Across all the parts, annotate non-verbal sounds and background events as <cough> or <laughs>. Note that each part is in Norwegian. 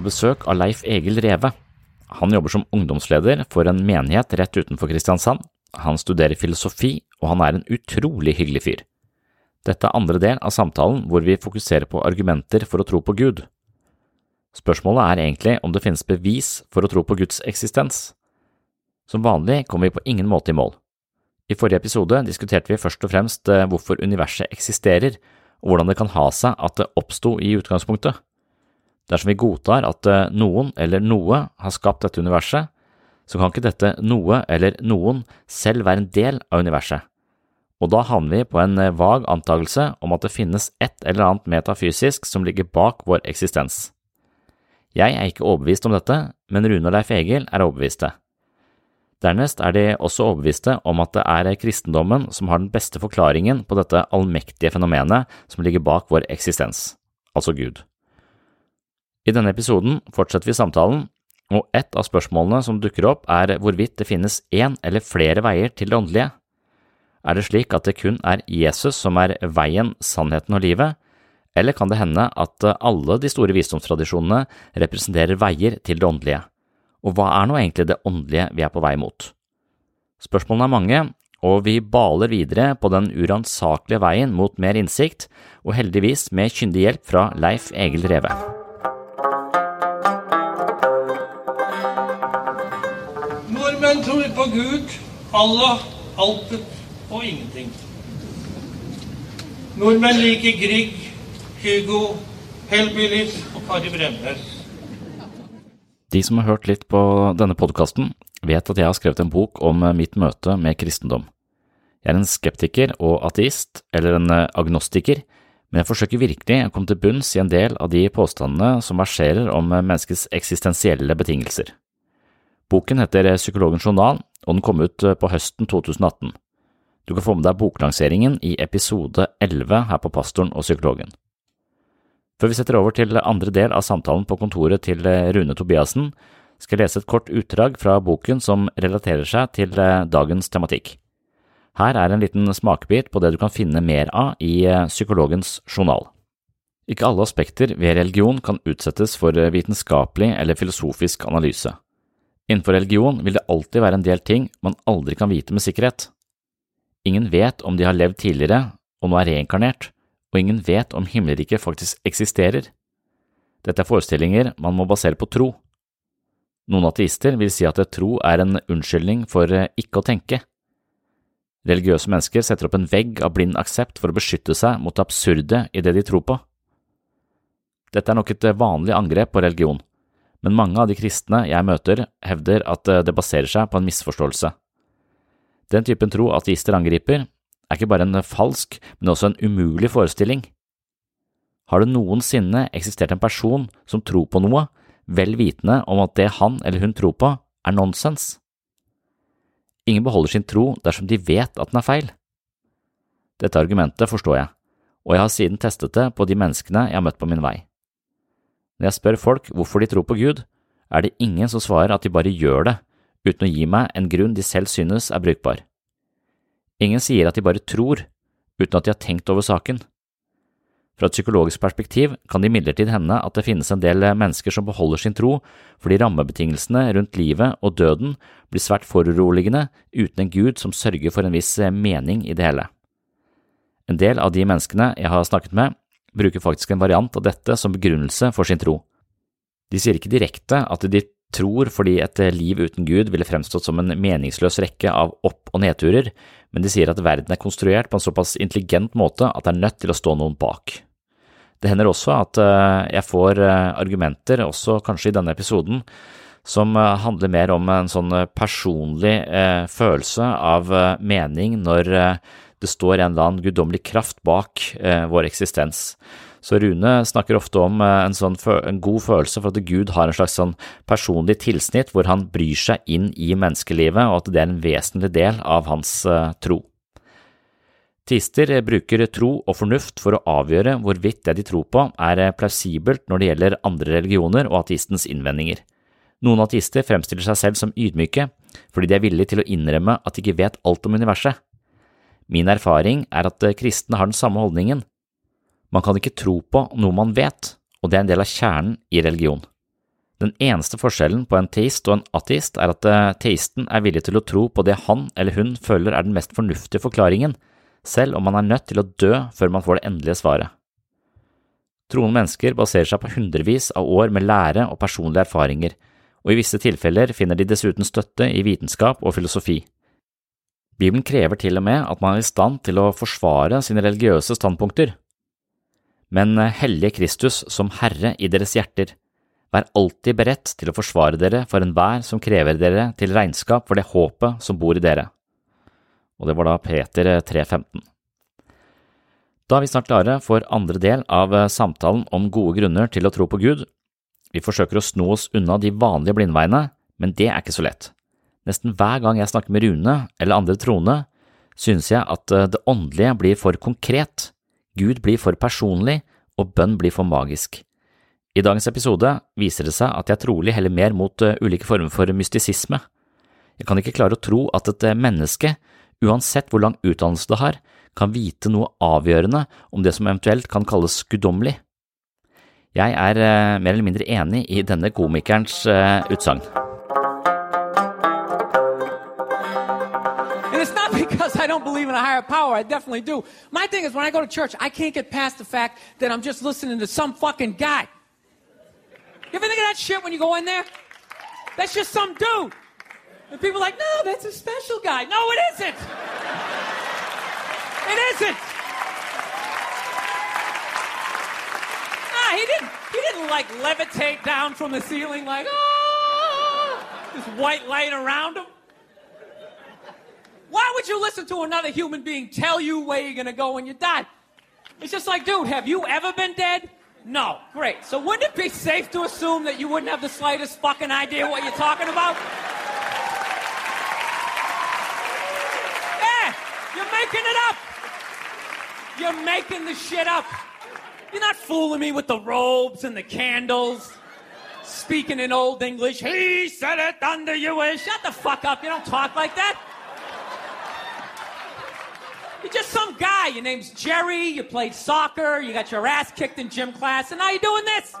Har besøk av Leif Egil Reve. Han jobber som ungdomsleder for en menighet rett utenfor Kristiansand. Han studerer filosofi, og han er en utrolig hyggelig fyr. Dette er andre del av samtalen hvor vi fokuserer på argumenter for å tro på Gud. Spørsmålet er egentlig om det finnes bevis for å tro på Guds eksistens. Som vanlig kommer vi på ingen måte i mål. I forrige episode diskuterte vi først og fremst eh, hvorfor universet eksisterer, og hvordan det kan ha seg at det oppsto i utgangspunktet. Dersom vi godtar at eh, noen eller noe har skapt dette universet, så kan ikke dette noe eller noen selv være en del av universet, og da havner vi på en eh, vag antakelse om at det finnes et eller annet metafysisk som ligger bak vår eksistens. Jeg er ikke overbevist om dette, men Rune og Leif Egil er overbeviste. Dernest er de også overbeviste om at det er kristendommen som har den beste forklaringen på dette allmektige fenomenet som ligger bak vår eksistens, altså Gud. I denne episoden fortsetter vi samtalen, og et av spørsmålene som dukker opp er hvorvidt det finnes én eller flere veier til det åndelige. Er det slik at det kun er Jesus som er veien, sannheten og livet, eller kan det hende at alle de store visdomstradisjonene representerer veier til det åndelige? Og hva er nå egentlig det åndelige vi er på vei mot? Spørsmålene er mange, og vi baler videre på den uransakelige veien mot mer innsikt, og heldigvis med kyndig hjelp fra Leif Egil Reve. På Gud, Allah, altet og ingenting. Nordmenn liker Grieg, Hugo, Hellbillies og Kari Bremnes. De som har hørt litt på denne podkasten, vet at jeg har skrevet en bok om mitt møte med kristendom. Jeg er en skeptiker og ateist, eller en agnostiker, men jeg forsøker virkelig å komme til bunns i en del av de påstandene som verserer om menneskets eksistensielle betingelser. Boken heter Psykologens journal, og den kom ut på høsten 2018. Du kan få med deg boklanseringen i episode 11 her på Pastoren og psykologen. Før vi setter over til andre del av samtalen på kontoret til Rune Tobiassen, skal jeg lese et kort utdrag fra boken som relaterer seg til dagens tematikk. Her er en liten smakebit på det du kan finne mer av i Psykologens journal. Ikke alle aspekter ved religion kan utsettes for vitenskapelig eller filosofisk analyse. Innenfor religion vil det alltid være en del ting man aldri kan vite med sikkerhet. Ingen vet om de har levd tidligere og nå er reinkarnert, og ingen vet om himmelriket faktisk eksisterer. Dette er forestillinger man må basere på tro. Noen ateister vil si at tro er en unnskyldning for ikke å tenke. Religiøse mennesker setter opp en vegg av blind aksept for å beskytte seg mot det absurde i det de tror på. Dette er nok et vanlig angrep på religion, men mange av de kristne jeg møter, hevder at det baserer seg på en misforståelse. Den typen tro ateister angriper, er ikke bare en falsk, men også en umulig forestilling. Har det noensinne eksistert en person som tror på noe, vel vitende om at det han eller hun tror på, er nonsens? Ingen beholder sin tro dersom de vet at den er feil. Dette argumentet forstår jeg, og jeg har siden testet det på de menneskene jeg har møtt på min vei. Når jeg spør folk hvorfor de tror på Gud, er det ingen som svarer at de bare gjør det, uten å gi meg en grunn de selv synes er brukbar. Ingen sier at de bare tror, uten at de har tenkt over saken. Fra et psykologisk perspektiv kan det imidlertid hende at det finnes en del mennesker som beholder sin tro fordi rammebetingelsene rundt livet og døden blir svært foruroligende uten en gud som sørger for en viss mening i det hele. En del av de menneskene jeg har snakket med, bruker faktisk en variant av dette som begrunnelse for sin tro. De sier ikke direkte at de tror fordi et liv uten Gud ville fremstått som en meningsløs rekke av opp- og nedturer, men de sier at verden er konstruert på en såpass intelligent måte at det er nødt til å stå noen bak. Det hender også at jeg får argumenter, også kanskje i denne episoden, som handler mer om en sånn personlig følelse av mening når det står en eller annen guddommelig kraft bak eh, vår eksistens. Så Rune snakker ofte om eh, en, sånn, en god følelse for at Gud har en slags sånn personlig tilsnitt hvor han bryr seg inn i menneskelivet, og at det er en vesentlig del av hans eh, tro. Teister bruker tro og fornuft for å avgjøre hvorvidt det de tror på er plausibelt når det gjelder andre religioner og ateistens innvendinger. Noen ateister fremstiller seg selv som ydmyke fordi de er villige til å innrømme at de ikke vet alt om universet. Min erfaring er at kristne har den samme holdningen. Man kan ikke tro på noe man vet, og det er en del av kjernen i religion. Den eneste forskjellen på en teist og en ateist er at teisten er villig til å tro på det han eller hun føler er den mest fornuftige forklaringen, selv om man er nødt til å dø før man får det endelige svaret. Troende mennesker baserer seg på hundrevis av år med lære og personlige erfaringer, og i visse tilfeller finner de dessuten støtte i vitenskap og filosofi. Bibelen krever til og med at man er i stand til å forsvare sine religiøse standpunkter. Men eh, hellige Kristus som Herre i deres hjerter, vær alltid beredt til å forsvare dere for enhver som krever dere til regnskap for det håpet som bor i dere og det var da Peter 3.15. Eh, da er vi snart klare for andre del av eh, samtalen om gode grunner til å tro på Gud. Vi forsøker å sno oss unna de vanlige blindveiene, men det er ikke så lett. Nesten hver gang jeg snakker med Rune eller andre troende, synes jeg at eh, det åndelige blir for konkret, Gud blir for personlig, og bønn blir for magisk. I dagens episode viser det seg at jeg trolig heller mer mot ulike former for mystisisme. Jeg kan ikke klare å tro at et menneske uansett hvor lang utdannelse det har, kan vite noe avgjørende om det som eventuelt kan kalles guddommelig. Jeg er eh, mer eller mindre enig i denne komikerens eh, utsagn. Because I don't believe in a higher power. I definitely do. My thing is, when I go to church, I can't get past the fact that I'm just listening to some fucking guy. You ever think of that shit when you go in there? That's just some dude. And people are like, no, that's a special guy. No, it isn't. It isn't. Ah, he didn't. He didn't like levitate down from the ceiling like, oh, this white light around him. Why would you listen to another human being tell you where you're gonna go when you die? It's just like, dude, have you ever been dead? No. Great. So wouldn't it be safe to assume that you wouldn't have the slightest fucking idea what you're talking about? Yeah, you're making it up. You're making the shit up. You're not fooling me with the robes and the candles. Speaking in old English, he said it under you is. Shut the fuck up. You don't talk like that. You're just some guy. Your name's Jerry. You played soccer. You got your ass kicked in gym class. And now you're doing this.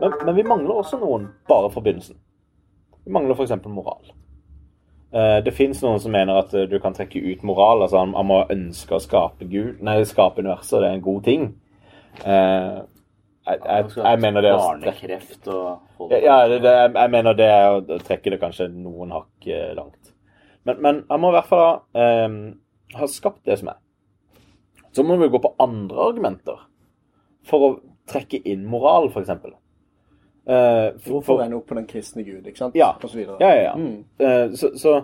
Men, men vi mangler også noen bare for begynnelsen. Vi mangler f.eks. moral. Uh, det fins noen som mener at uh, du kan trekke ut moral. altså Han, må ønske å skape Gud, nei, skape universet, det er en god ting. Jeg, jeg, jeg, mener det Barnekreft og Ja, det, det, jeg mener det er å trekke det kanskje noen hakk langt. Men, men, jeg må i hvert fall um, ha skapt det som er. Så må vi gå på andre argumenter for å trekke inn moral, f.eks. Uh, for, for å ende opp på den kristne Gud, ikke sant? Ja. Og så videre. ja, ja. ja. Mm. Uh, så, så,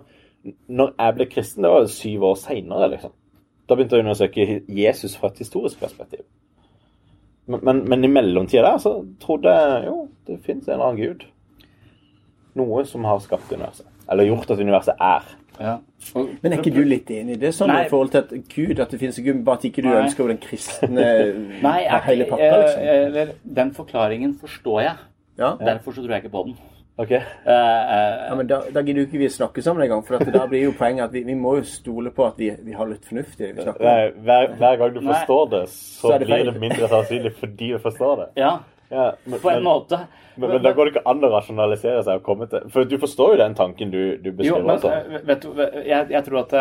når jeg ble kristen, det var syv år seinere, liksom. Da begynte jeg å undersøke Jesus fra et historisk perspektiv. Men, men, men i mellomtida der så trodde jeg jo, det fins en eller annen gud. Noe som har skapt universet. Eller gjort at universet er. Ja. Men er ikke du litt enig i det sånn Nei. i forhold til at Gud, at det finnes en Gud, bare at ikke du Nei. ønsker den kristne <laughs> Nei, jeg, hele pakka, liksom? Eh, den forklaringen forstår jeg. Ja. Derfor så tror jeg ikke på den. Ok. Uh, uh, ja, men Da, da gidder jo ikke vi snakke sammen engang. For da blir jo poenget at vi, vi, må jo stole på at vi, vi har litt fornuftig. Hver, hver, hver, gang du forstår det, så, så det blir det mindre sannsynlig fordi du forstår det. Ja, ja men, på en men, måte. Men, men, da går det ikke an å rasjonalisere seg og komme til For du forstår jo den tanken du, du beskriver. Jo, men, altså. vet du, jeg, jeg, tror at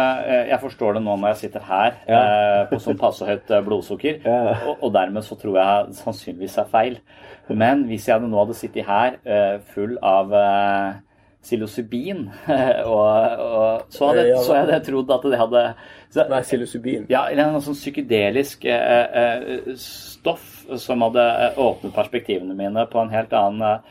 jeg forstår det nå når jeg sitter her ja. eh, på sånn passe høyt blodsukker. Ja. Og, og, dermed så tror jeg sannsynligvis er feil. Men hvis jeg nå hadde sittet her uh, full av uh, psilocybin, <laughs> og, og, så, hadde, så hadde jeg trodd at det hadde så, er psilocybin? Ja, eller En sånn psykedelisk uh, stoff som hadde åpnet perspektivene mine på en helt annen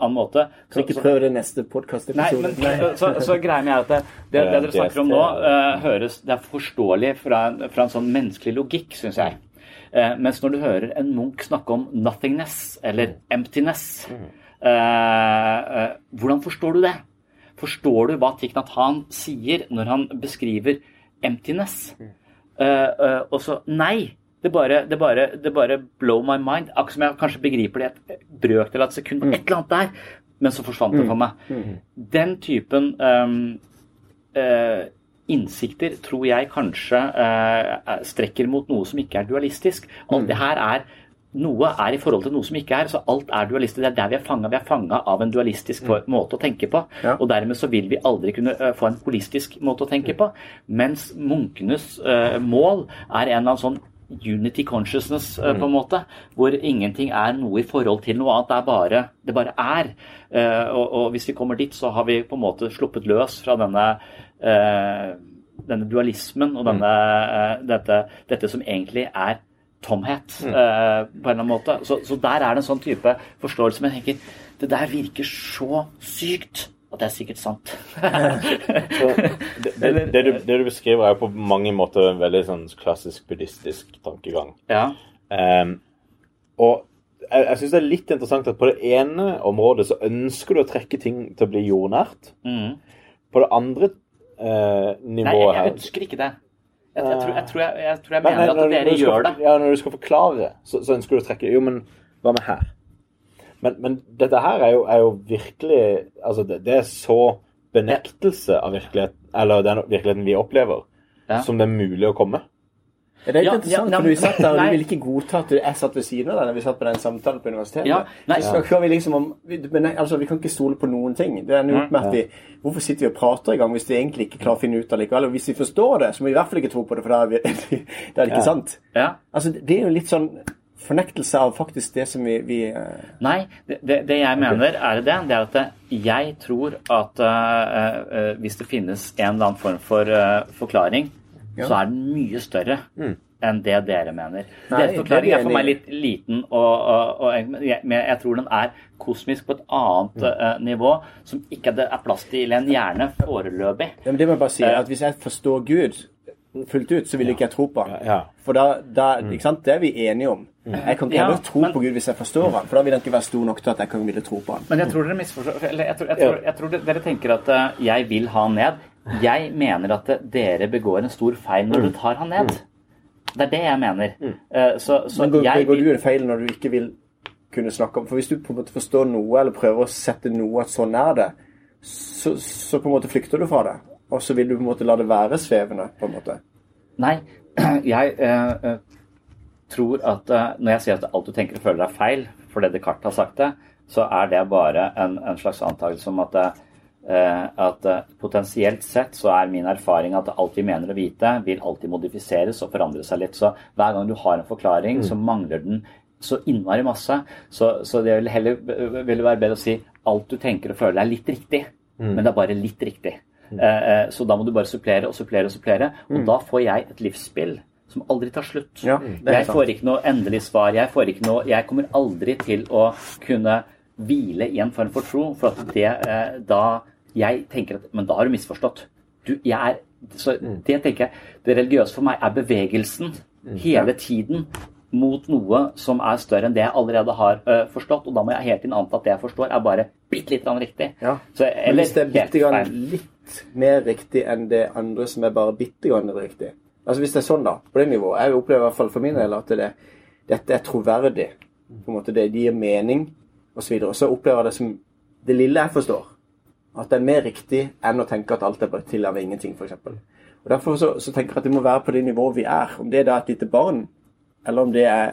annen måte. Så, ikke prøv det neste podkastepisode. Nei, så, så greia er at det, det, det dere snakker om nå, eh, høres Det er forståelig fra, en- fra en sånn menneskelig logikk, syns jeg. Eh, mens når du hører en munk snakke om nothingness, eller emptiness, eh, eh, hvordan forstår du det? Forstår du hva Thich Nhat Hanh sier når han beskriver emptiness? Eh, eh, og så Nei! Det bare, det, bare, det bare blow my mind. Akkurat som jeg kanskje begriper det et brøkdel av et sekund. Et eller annet der. Men så forsvant det for meg. Den typen um, eh, innsikter tror jeg kanskje eh, strekker mot noe som ikke er dualistisk. Alt det her er noe er i forhold til noe som ikke er, så alt er dualistisk. Det er der vi er fanga. Vi er fanga av en dualistisk for- måte å tenke på. Ja. Og dermed så vil vi aldri kunne eh, få en holistisk måte å tenke på. Mens munkenes uh, mål er en eller annen sånn unity consciousness, eh, på en måte. Hvor ingenting er noe i forhold til noe annet. Det er bare, det bare er. Uh, og, og hvis vi kommer dit, så har vi på en måte sluppet løs fra denne denne dualismen og denne, eh, dette, dette som egentlig er tomhet, eh, på en eller annen måte. Så, så der er det en sånn type forståelse. Men jeg tenker, det der virker så sykt at det er sikkert sant. <laughs> Det, det, det, du, det du beskriver, er på mange måter en veldig sånn klassisk buddhistisk tankegang. ja. Um, og jeg, jeg syns det er litt interessant at på det ene området så ønsker du å trekke ting til å bli jordnært. Mm. På det andre eh, nivået her. Nei, jeg ønsker ikke det. Jeg, jeg, tror, jeg, tror, jeg, tror jeg Nei, nei, mener at dere skal gjør det. Ja, når du skal forklare, så, så ønsker du å trekke Jo, men hva med her? Men, men dette her er jo, er jo virkelig Altså, det, det er så benektelse av virkeligheten, eller den virkeligheten vi opplever, Ja. som det er mulig å komme. Det er litt Ja, interessant, ja, for vi satt der, og du ville ikke godta at jeg satt ved siden av deg når vi satt på den samtalen på universitetet. Ja, nei, så snakker vi liksom om vi, men, nei, altså, vi kan ikke stole på noen ting. Det er opp med at vi Hvorfor sitter vi og prater i gang hvis vi egentlig ikke klarer å finne ut av det likevel? Og hvis vi forstår det, så må vi i hvert fall ikke tro på det, for da er, vi, <laughs> da er det ikke sant. Ja. Altså, det er jo litt sånn fornektelse av faktisk det som vi, vi eh, Nei, det, det, det jeg mener er det, det er at eh, jeg tror at uh, uh, hvis det finnes en eller annen form for uh, forklaring, så er den mye større enn det dere mener. Nei, Deres forklaring er er for meg litt liten, og, og, og men jeg, tror den er kosmisk på et annet eh, nivå, som ikke det er plass til i en hjerne foreløpig. ja, men Det må jeg bare si, at hvis jeg forstår Gud fullt ut, så vil ikke jeg tro på han. Ja. For da, da ikke sant? Det er vi enige om. Jeg kan ikke Ja, tro men- på Gud hvis jeg forstår han, for da vil han ikke være stor nok til at jeg kan ville tro på han. Men jeg tror dere misforstår Eller jeg tror, jeg tror, jeg tror dere tenker at eh, jeg vil ha ned. Jeg mener at dere begår en stor feil når du tar han ned. Det er det jeg mener. Eh, Så, så Men går, jeg begår du en feil når du ikke vil kunne snakke om For hvis du på en måte forstår noe, eller prøver å sette noe at sånn er det, så, så på en måte flykter du fra det. Og så vil du på en måte la det være svevende, på en måte. Nei, <clears throat> jeg eh, eh, tror at eh, når jeg sier at alt du tenker og føler er feil, fordi Descartes har sagt det, så er det bare en, en slags antakelse om at, eh, at eh, potensielt sett så er min erfaring at alt vi mener å vite, vil alltid modifiseres og forandre seg litt. Så hver gang du har en forklaring, så mangler den så innmari masse. Så, så det vil heller vil være bedre å si alt du tenker og føler er litt riktig, men det er bare litt riktig. Mm. eh, Så da må du bare supplere og supplere og supplere. Og da får jeg et livsspill som aldri tar slutt. Ja, jeg sant. får ikke noe endelig svar. Jeg, får ikke noe, jeg kommer aldri til å kunne hvile i en form for tro, for at det eh, da Jeg tenker at Men da har du misforstått. Du, jeg er Så det tenker jeg Det religiøse for meg er bevegelsen hele tiden mot noe som er større enn det jeg allerede har eh, forstått. Og da må jeg hele tiden anta at det jeg forstår, er bare bitte litt riktig. Ja. Så, Men eller hvis det er bitte grann litt mer riktig enn det andre som er bare bitte grann riktig Altså Hvis det er sånn, da, på det nivået Jeg opplever i hvert fall for min del at det, dette er troverdig. På en måte Det gir mening, osv. Og så videre. Og så opplever jeg det som det lille jeg forstår. At det er mer riktig enn å tenke at alt er bare til av ingenting, f.eks. Og Derfor så, så tenker jeg at det må være på det nivået vi er. Om det er da et lite barn, eller om det er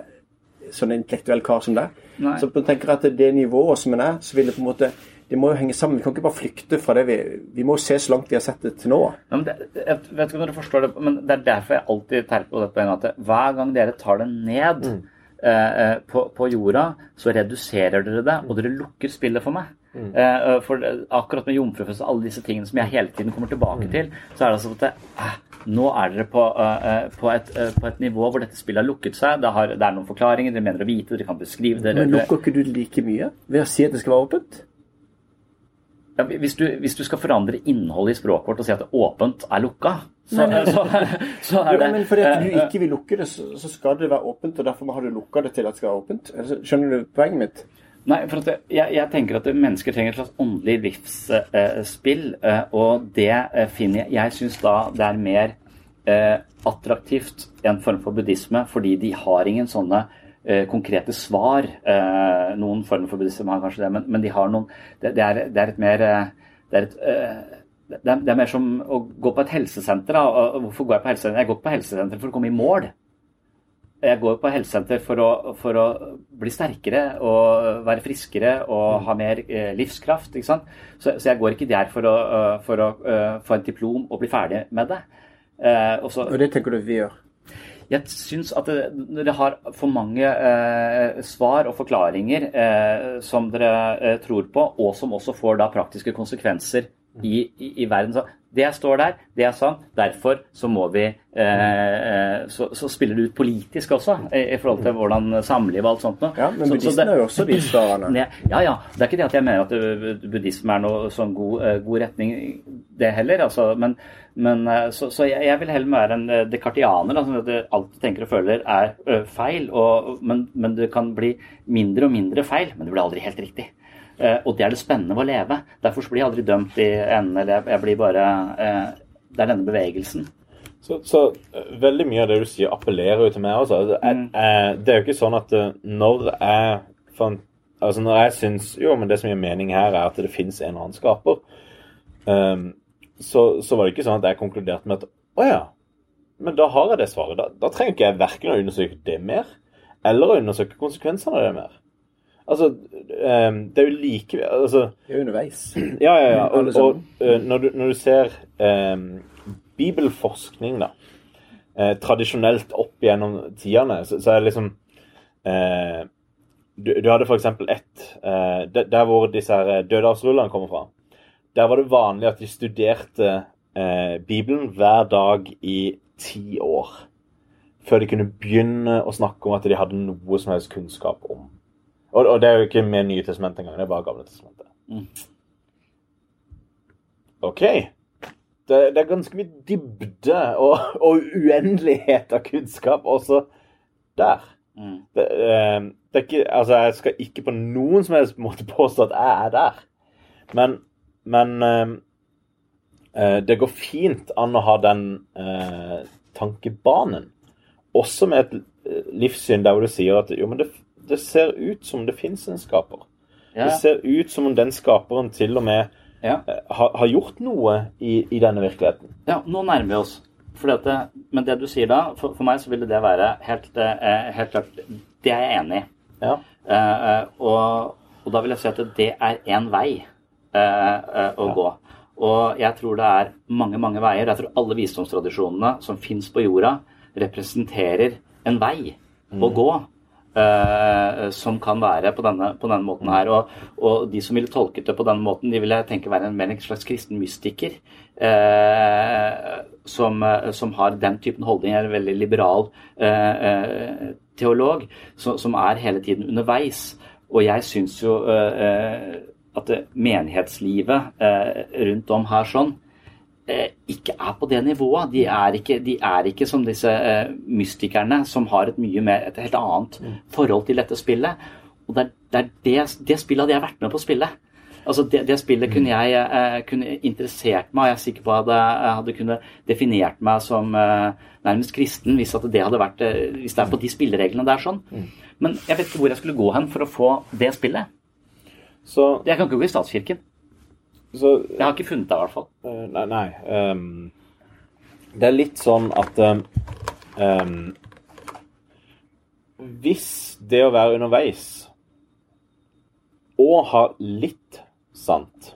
sånn en intellektuell kar som deg. Så Så jeg tenker at det nivået som en er, så vil det på en måte Det må jo henge sammen. Vi kan ikke bare flykte fra det vi Vi må se så langt vi har sett det til nå. Ja, men det, jeg vet ikke om dere forstår det, men det er derfor jeg alltid terper på det poenget at hver gang dere tar det ned eh, eh, på, på jorda, så reduserer dere det, og dere lukker spillet for meg. Mm. eh, for akkurat med jomfrufødsel og alle disse tingene som jeg hele tiden kommer tilbake til, så er det altså at det, eh, nå er dere på, eh, eh, på, et, eh, på et nivå hvor dette spillet har lukket seg. Det, har, det er noen forklaringer, dere mener å vite, dere kan beskrive det. Men lukker ikke du like mye ved å si at det skal være åpent? ja, hvis, du, hvis du skal forandre innholdet i språket vårt og si at det åpent er lukka, så, så, så er Jo, men fordi at du eh, ikke vil lukke det, så, skal det være åpent, og derfor har du lukka det til at det skal være åpent. Skjønner du poenget mitt? Nei, for jeg, jeg tenker at mennesker trenger et slags åndelig livsspill, eh, og det eh, finner jeg Jeg syns da det er mer eh, attraktivt en form for buddhisme, fordi de har ingen sånne eh, konkrete svar. Eh, noen former for buddhisme har kanskje det, men, men de har noen Det, det, er, det er et mer eh, det er, et, eh, det, er, det er mer som å gå på et helsesenter. Da. Og Hvorfor går jeg på helsesenter? Jeg går på helsesenter for å komme i mål. Jeg går på helsesenter for å, for å bli sterkere og være friskere og ha mer eh, livskraft. ikke sant? Så, så jeg går ikke der for å, eh, for å uh, få en diplom og bli ferdig med det. Eh, og så, Og det tenker du vi gjør. jeg syns at det, dere har for mange eh, svar og forklaringer eh, som dere tror på, og som også får da praktiske konsekvenser i, i, i verden. Så det står der, det er sant. Derfor så må vi eh, så, så spiller det ut politisk også, i, i forhold til hvordan samliv og alt sånt noe. Ja, men Så- så det- er jo også de <clears throat> Ja, ja. Det er ikke det at jeg mener at uh, buddhisme er noe sånn god, uh, god retning, det heller. Altså, men, men så, så jeg, jeg vil heller være en dekartianer. Altså, at alt du tenker og føler er feil. Og, men, men det kan bli mindre og mindre feil, men det blir aldri helt riktig. Uh, og det er det spennende ved å leve. Derfor blir jeg aldri dømt i enden. Eller jeg, blir bare uh, Det er denne bevegelsen. Så, så eh, veldig mye av det du sier, appellerer jo til meg også. Altså, jeg, jeg, det er jo ikke sånn at eh, når jeg fant Altså når jeg syns Jo, men det som gir mening her, er at det fins en eller annen skaper, um, så, så var det ikke sånn at jeg konkluderte med at å ja, men da har jeg det svaret. Da, da trenger ikke jeg verken å undersøke det mer, eller å undersøke konsekvensene av det mer. Altså, ehm, det er jo like altså, Det er underveis. <clears throat> ja, ja, ja. Og, og eh, når, du, når du ser eh, bibelforskning, da, eh, tradisjonelt opp gjennom tidene, så, så er det liksom eh, du, du hadde f.eks. ett eh, der, hvor disse her eh, dødehavsrullene kommer fra. Der var det vanlig at de studerte Bibelen hver dag i ti år. Før de kunne begynne å snakke om at de hadde noe som helst kunnskap om. Og, og det er jo ikke med Nye testament engang, det er bare Gamle testamentet. OK. Det, det er ganske mye dybde og, og uendelighet av kunnskap også der. Mm. Det, eh, det ikke, altså, jeg skal ikke på noen som helst måte påstå at jeg er der. Men, men eh, eh, det går fint an å ha den tankebanen. Også med et livssyn der hvor du sier at jo, men det, det ser ut som det fins en skaper. Ja. Det ser ut som om den skaperen til og med Ja. eh, har, har gjort noe i, i denne virkeligheten. Ja, nå nærmer vi oss. Det, men det du sier da, for, for meg så ville det være helt, eh, helt klart Det er jeg enig i. Ja. Eh, eh, og, og da vil jeg si at det er én vei eh, eh, å gå. Og jeg tror det er mange, mange veier. Jeg tror alle visdomstradisjonene som fins på jorda, representerer en vei å gå. Eh, som kan være på denne, på denne måten her. Og, og de som ville tolket det på denne måten, de ville jeg tenke være en mer en slags kristen mystiker. eh, som, eh, som har den typen holdning, er en veldig liberal eh, eh, teolog, som, som er hele tiden underveis. Og jeg syns jo eh, at menighetslivet rundt om her sånn ikke er på det nivået. De er ikke, de er ikke som disse eh, mystikerne som har et mye mer, et helt annet forhold til dette spillet. Og det er det, er det, det spillet hadde jeg vært med på å spille. Altså det, det spillet kunne jeg eh, kunne interessert meg, og jeg er sikker på at jeg hadde kunne definert meg som eh, nærmest kristen hvis, det hadde vært, eh, hvis det er på de spillereglene der sånn. Men jeg vet ikke hvor jeg skulle gå hen for å få det spillet. Så, Jeg kan ikke gå i statskirken. Så Jeg har ikke funnet det, i hvert fall. Eh, Nei, nei. um, det er litt sånn at ehm, Hvis det å være underveis og ha litt sant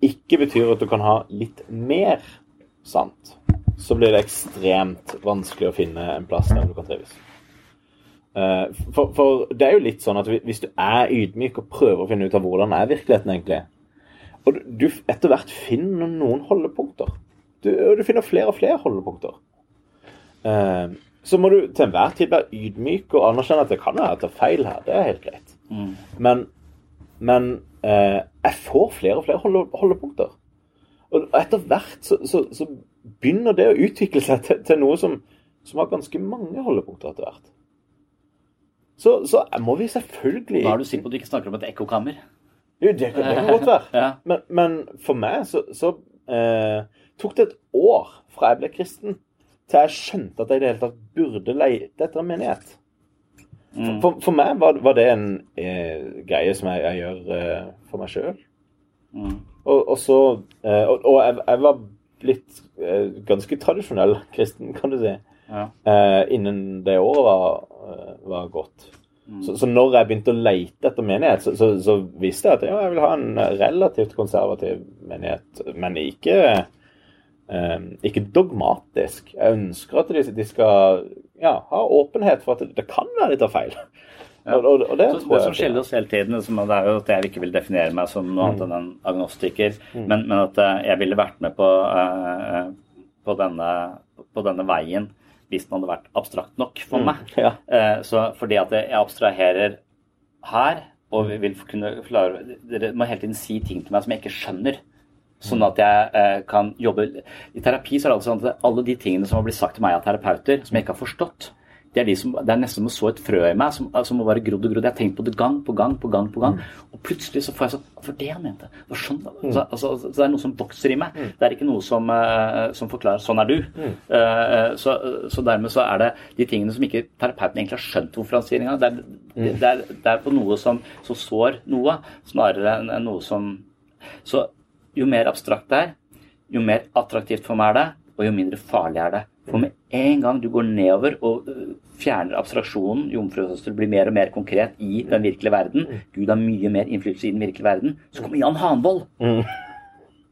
ikke betyr at du kan ha litt mer sant, så blir det ekstremt vanskelig å finne en plass der du kan trives. Eh, For, for det er jo litt sånn at hvis du er ydmyk og prøver å finne ut av hvordan er virkeligheten egentlig, og du, etter hvert finner noen holdepunkter. Du, du finner flere og flere holdepunkter. Eh, så må du til enhver tid være ydmyk og anerkjenne at det kan være at det er feil her. Det er helt greit. Men, men eh, jeg får flere og flere holde, holdepunkter. Og etter hvert så, så, så begynner det å utvikle seg til, til noe som, som har ganske mange holdepunkter etter hvert. Så, så må vi selvfølgelig Da er du sikker på at du ikke snakker om et ekkokammer? Jo, det kan det kan godt være. <laughs> Ja. Men, men for meg så, så eh, tok det et år fra jeg ble kristen, til jeg skjønte at jeg i det hele tatt burde leite etter en menighet. Mm. For, for meg var, var det en eh, greie som jeg, jeg gjør eh, for meg sjøl. Mm. Og, og så eh, Og, og jeg, jeg var blitt eh, ganske tradisjonell kristen, kan du si, Ja. eh, innen det året var, eh, var gått. Så, så når jeg begynte å lete etter menighet, så, så, så visste jeg at ja, jeg vil ha en relativt konservativ menighet, men ikke eh, ikke dogmatisk. Jeg ønsker at de, de skal ja, ha åpenhet for at det, det kan være de tar feil. <laughs> Og, og, og det Så det som skiller oss hele tiden, som det er jo at jeg ikke vil definere meg som noe annet enn en agnostiker, men, men at eh, jeg ville vært med på, uh, på, denne, på denne veien hvis den hadde vært abstrakt nok for meg. Ja. Eh, Så fordi at jeg abstraherer her, og vi vil kunne klare Dere må hele tiden si ting til meg som jeg ikke skjønner. Sånn at jeg eh, kan jobbe I terapi så er det altså sånn at alle de tingene som har blitt sagt til meg av terapeuter, som jeg ikke har forstått, det er, de som, det er nesten som å så et frø i meg som, som må være grodd og grodd. Jeg har tenkt på det gang på gang på gang. på gang, Og plutselig så får jeg sånn For det han mente. Det var sånn, altså, altså, så det er noe som vokser i meg. Det er ikke noe som, eh, som forklarer 'sånn er du'. Uh, så, så dermed så er det de tingene som ikke terapeuten egentlig har skjønt hvorfor han sier engang. Det, er- det, det, er- det er på noe som, som sår noe, snarere enn enn noe som Så jo mer abstrakt det er, jo mer attraktivt for meg er det, og jo mindre farlig er det. For med en gang du går nedover og øh, fjerner abstraksjonen, jomfrusøster blir mer og mer konkret i den virkelige verden, Gud har mye mer innflytelse i den virkelige verden, så kommer Jan Hanvold.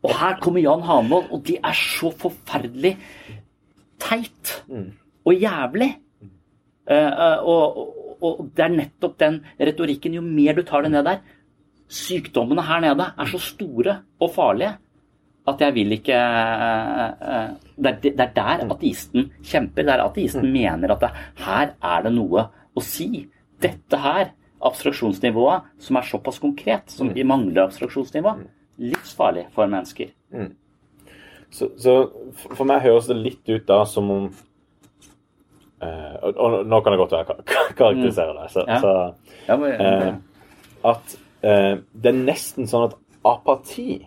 Og her kommer Jan Hanvold, og det er så forferdelig teit og jævlig. Eh, eh, og, og, og det er nettopp den retorikken. Jo mer du tar det ned der Sykdommene her nede er så store og farlige at jeg vil ikke eh, eh, Det er, det er der ateisten kjemper. Det er ateisten mener at det, her er det noe å si. Dette her, abstraksjonsnivået, som er såpass konkret, som vi mangler abstraksjonsnivå, livsfarlig for mennesker. Så, så for meg høres det litt ut da som om eh, og, og nå kan det godt være kar- karakterisere det. Så, Ja. så eh, at eh, det er nesten sånn at apati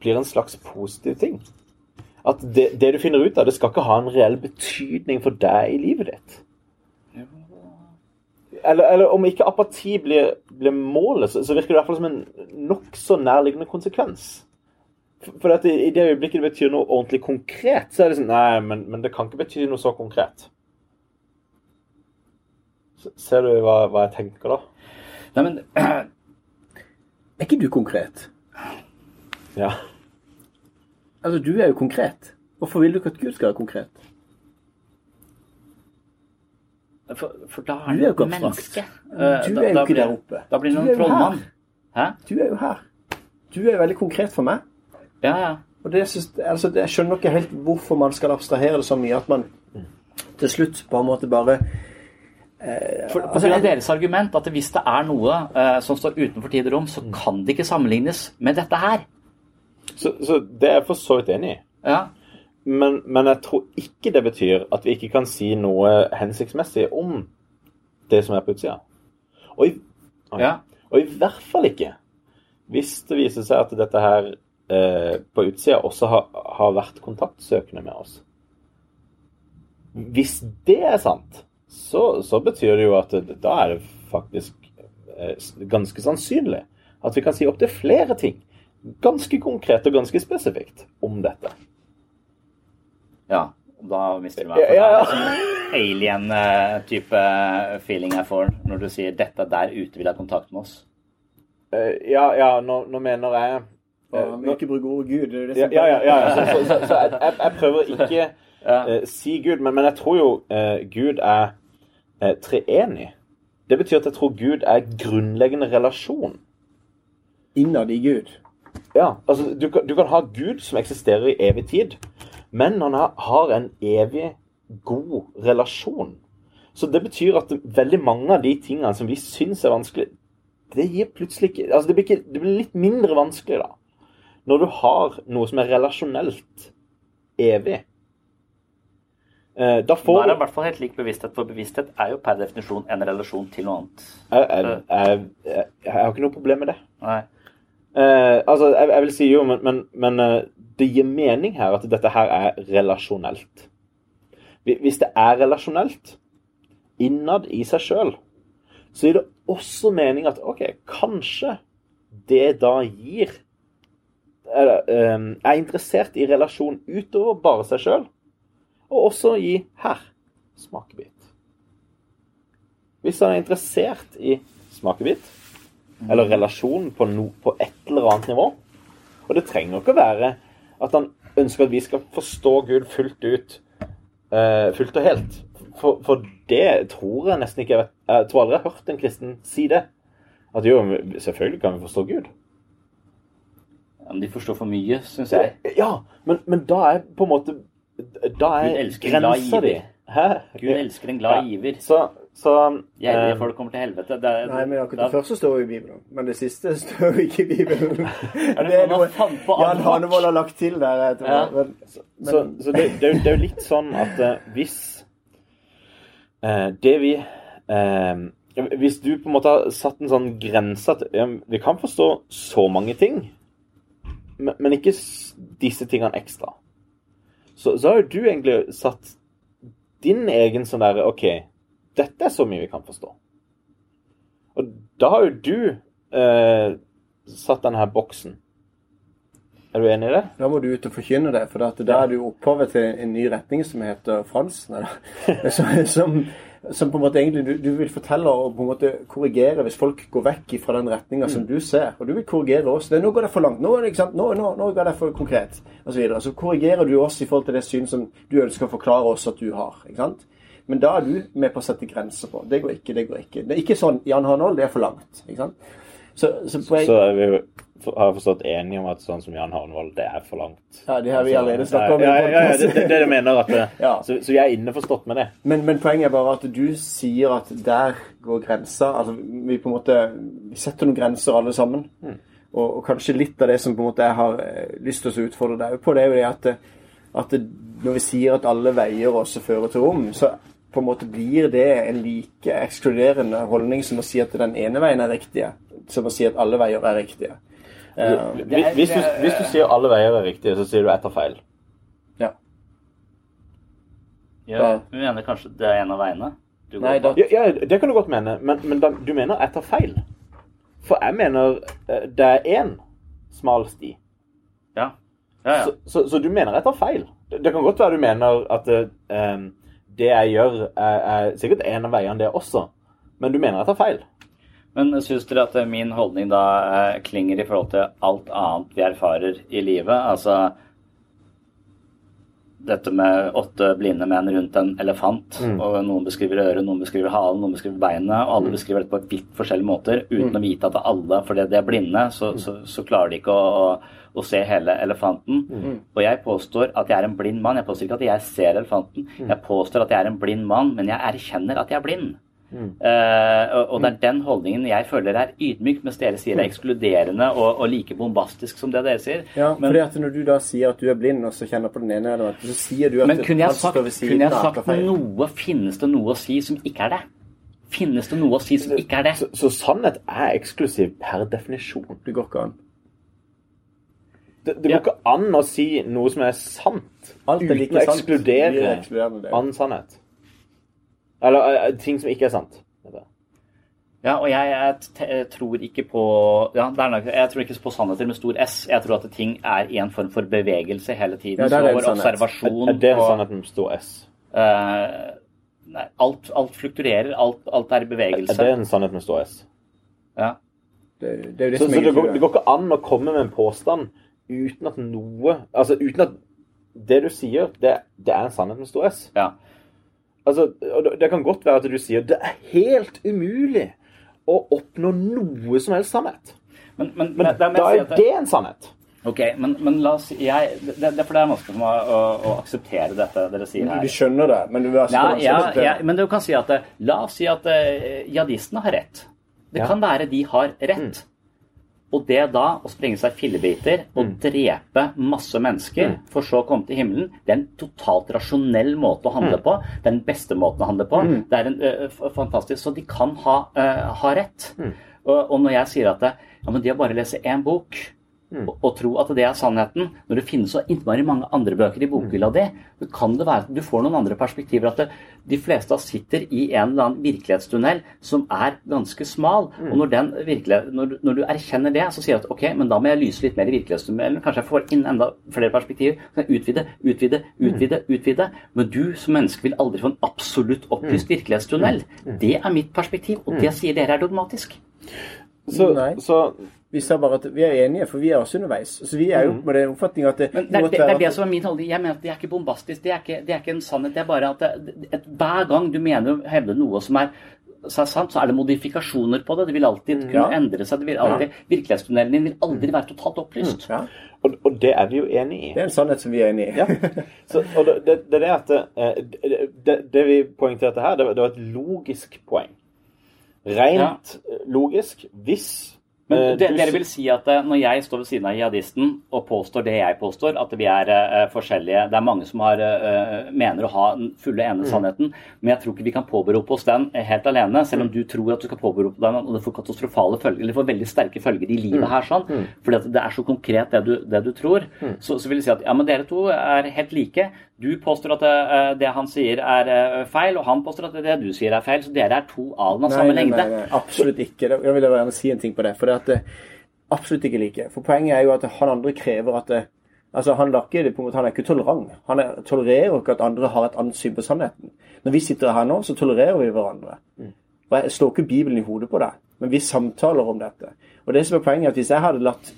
blir en slags positiv ting. At det, det du finner ut av, det skal ikke ha en reell betydning for deg i livet ditt. Eller, eller om ikke apati blir, blir målet, så, så virker det i hvert fall som en nokså nærliggende konsekvens. For, for i det øyeblikket det betyr noe ordentlig konkret, så er det sånn Nei, men, men det kan ikke bety noe så konkret. Ser du hva, hva jeg tenker da? nei, men <clears throat> Er ikke du konkret? Ja. Altså, du er jo konkret. Hvorfor vil du ikke at Gud skal være konkret? For, for da Du er er jo ikke menneske. Du er jo ikke blir- der oppe. Da blir Du en er trollmann. Du er jo her. Du er jo veldig konkret for meg. Ja, ja. Og det altså, Jeg skjønner ikke helt hvorfor man skal abstrahere det så mye at man til slutt på en måte bare For, Altså, det er deres argument at hvis det er noe eh, som står utenfor tid og rom, så kan det ikke sammenlignes med dette her. Så, så det er jeg for så vidt enig i. Ja. Men, men jeg tror ikke det betyr at vi ikke kan si noe hensiktsmessig om det som er på utsida. Og i, Ja. og i hvert fall ikke hvis det viser seg at dette her eh, på utsida også har, har vært kontaktsøkende med oss. Hvis det er sant, så, så betyr det jo at da er det faktisk eh, ganske sannsynlig at vi kan si opptil flere ting. Ganske konkret og ganske spesifikt om dette. ja. Da mister du meg. For ja, ja. det er sånn alien-type feeling jeg får når du sier 'dette der ute vil ha kontakt med oss'. Eh, ja, ja, nå, nå mener jeg eh, Man ikke bruke ordet Gud. Det er det Ja, ja, ja. ja. Så, så, så, så jeg, jeg, jeg prøver ikke <laughs> eh, si Gud, men, men jeg tror jo uh, Gud er uh, treenig. Det betyr at jeg tror Gud er grunnleggende relasjon. Innad i Gud. Ja, altså du kan, du kan ha Gud som eksisterer i evig tid, men han har, en evig god relasjon. Så det betyr at veldig mange av de tingene som vi syns er vanskelig, det gir plutselig ikke Altså, det blir, ikke, det blir litt mindre vanskelig, da. Når du har noe som er relasjonelt evig. Eh, da får er det i hvert fall helt lik bevissthet, for bevissthet er jo per definisjon en relasjon til noe annet. jeg, jeg, jeg, jeg har ikke noe problem med det. Nei. Eh, altså, jeg, jeg vil si jo, men, men, men eh, det gir mening her at dette her er relasjonelt. Hvis det er relasjonelt innad i seg sjøl, så gir det også mening at OK, kanskje det da gir eller, eh, Er interessert i relasjon utover bare seg sjøl, og også gi her smakebit. Hvis han er interessert i smakebit, eller relasjon på, no, på et eller annet nivå. Og det trenger ikke å være at han ønsker at vi skal forstå Gud fullt ut, uh, fullt og helt. For, for det tror jeg nesten ikke jeg vet. Jeg tror aldri jeg har hørt en kristen si det. At jo, selvfølgelig kan vi forstå Gud. Ja, men de forstår for mye, syns jeg. Ja, men, men da er på en måte Da er grensa di. Hæ? Gud elsker en glad giver. Så, så Gjerrige eh, folk kommer til helvete. Det, Nei, men akkurat da- det første står jo i Bibelen. Men det siste <laughs> står jo ikke i Bibelen. Er det <laughs> er noe Jan? Hanevold har lagt til der. Jeg tror. Ja. Men, Så, så det, det, det er jo litt sånn at uh, hvis uh, det vi uh, Hvis du på en måte har satt en sånn grense at vi kan forstå så mange ting, men, men ikke disse tingene ekstra, så, så har jo du egentlig satt din egen sånn derre OK, dette er så mye vi kan forstå. Og da har jo du eh, satt denne her boksen. Er du enig i det? Da må du ut og forkynne det, for da er du opphavet til en ny retning som heter eller? <laughs> Som, som, som på en måte egentlig du, du vil fortelle og på en måte korrigere hvis folk går vekk fra den retninga som du ser. Og du vil korrigere oss. Det, nå går det for langt. Nå, det, ikke sant? nå, nå, nå går det for konkret. Og så, videre. så korrigerer du oss i forhold til det syn som du ønsker å forklare oss at du har. ikke sant? Men da er du med på å sette grenser på. Det går ikke, det går ikke. Det er ikke sånn Jan Harnold, det er for langt. ikke sant? Så, så poeng, Så er vi jo har jeg forstått enige om at sånn som Jan Havnvold, det er for langt. ja, det har vi allerede snakka om. Ja, ja, ja, ja, det, det det jeg mener. At det, Ja. så, så jeg er innforstått med det. Men, men poenget er bare at du sier at der går grensa. Altså, vi på en måte vi setter noen grenser alle sammen. Og, og kanskje litt av det som på en måte jeg har eh, lyst til å utfordre deg på, det er jo det at, at når vi sier at alle veier også fører til rom, så på en måte blir det en like ekskluderende holdning som å si at den ene veien er riktige, som å si at alle veier er riktige. Uh, Hvis, hvis, du, hvis du sier alle veier er riktige, så sier du ett tar feil. ja. Ja, vi mener kanskje det er en av veiene. Du går Nei, da- Ja, ja, det kan du godt mene, men, men da, du mener ett tar feil. For jeg mener eh, det er én smal sti. Ja. Ja, ja. Så, så, så du mener jeg tar feil. Det, det kan godt være du mener at em, det jeg gjør, er, er sikkert en av veiene, det også. Men du mener jeg tar feil. Men syns dere at min holdning da eh, klinger i forhold til alt annet vi erfarer i livet? Altså dette med åtte blinde menn rundt en elefant. og Noen beskriver øret, noen beskriver halen, noen beskriver beinet. Og alle beskriver dette på vidt forskjellige måter uten å vite at alle, fordi de er blinde, så, så, så klarer de ikke å, å, å se hele elefanten. Og jeg påstår at jeg er en blind mann. Jeg påstår ikke at jeg ser elefanten. Jeg påstår at jeg er en blind mann, men jeg erkjenner at jeg er blind. Eh, og, og det er den holdningen jeg føler er ydmyk, mens dere sier det er ekskluderende og, og like bombastisk som det dere sier. Ja, men, fordi at Når du da sier at du er blind, og så kjenner på den ene elementet, så sier du at men kunne jeg han sagt, kunne jeg sagt noe Finnes det noe å si som ikke er det? Finnes det noe å si som ikke er det? Så, så sannhet er eksklusiv per definisjon. Det går ikke an. Det, det går Ja. ikke an å si noe som er sant, Alt er uten å sant. ekskludere annen sannhet. Eller eh, ting som ikke er sant. Ja, og jeg, jeg t jeg tror ikke på ja, det er nok, Jeg tror ikke på sannheter med stor S. Jeg tror at ting er i en form for bevegelse hele tiden. Ja, det er så en vår. Er, observasjon er det en sannhet med stor S? Uh, nei, alt, alt flukturerer. Alt, alt er i bevegelse. Er det en sannhet med stor S? Ja. Det, det er jo det Så, som så det, går, det går ikke an å komme med en påstand uten at noe Altså uten at det du sier, det, det er en sannhet med stor S. ja. Altså, og det- det kan godt være at du sier det er helt umulig å oppnå noe som helst sannhet. Men, men, Men men, da er det en sannhet. Ok, men, men la oss si jeg, det, det, For det er vanskelig for meg å, å akseptere dette dere sier her. Du skjønner det, men du vil altså Ja, ja, ja, men du kan si at eh, La oss si at eh, jihadistene har rett. Det Ja. kan være de har rett. Og det da, å sprenge seg fillebiter og drepe masse mennesker, for så å komme til himmelen, det er en totalt rasjonell måte å handle på. Det er den beste måten å handle på. Det er en ø, fantastisk Så de kan ha, ø, ha rett. Og, og når jeg sier at det, ja, men det å bare lese én bok og, og tro at det er sannheten, når det finnes så innmari mange andre bøker i bokhylla di, så kan det være at du får noen andre perspektiver. At det, de fleste av oss sitter i en eller annen virkelighetstunnel som er ganske smal. Og når, den når, når du erkjenner det, så sier du at ok, men da må jeg lyse litt mer i virkelighetstunnelen. Kanskje jeg får inn enda flere perspektiver. Så kan jeg utvide, utvide, utvide, utvide. Men du som menneske vil aldri få en absolutt opplyst virkelighetstunnel. Det er mitt perspektiv, og det sier dere er dogmatisk. Så, så Vi sa bare at vi er enige, for vi er også underveis. Så vi er jo med den oppfatning at det, Men det er, det, det er det som er min holdning. Jeg mener at det er ikke bombastisk. Det er ikke, det er ikke en sannhet. Det er bare at det, et, hver gang du mener å hevde noe som er så er sant, så er det modifikasjoner på det. Det vil alltid kunne Ja. endre seg. Det vil alltid, Virkelighetstunnelen din vil aldri være totalt opplyst. ja, og, og det er vi jo enig i. Det er en sannhet som vi er enig i. Ja. Så, og det, det, det er at eh, det, det, det vi poengterte her, det, var- det var et logisk poeng. Rent logisk. Hvis Men eh, det, dere vil si at eh, når jeg står ved siden av jihadisten og påstår det jeg påstår, at vi er uh, forskjellige. Det er mange som har, uh, mener å ha den fulle ene sannheten, men jeg tror ikke vi kan påberope oss den helt alene, selv om du tror at du skal påberope den, og det får katastrofale følger, eller får veldig sterke følger i livet her, sånn, fordi det er så konkret det du, det du tror. Så, så vil jeg si at ja, men dere to er helt like. Du påstår at eh, det han sier er eh, feil, og han påstår at det du sier er feil, så dere er to alen av samme lengde. nei, nei, absolutt ikke. Da da vil jeg gjerne si en ting på det. For det at det absolutt ikke like. For poenget er jo at han andre krever at det, Altså, Han lakker det på en måte, han er ikke tolerant. Han er, tolererer ikke at andre har et annet syn på sannheten. Når vi sitter her nå, så tolererer vi hverandre. Og Jeg slår ikke Bibelen i hodet på deg, men vi samtaler om dette. Og det som er poenget er at Hvis jeg hadde latt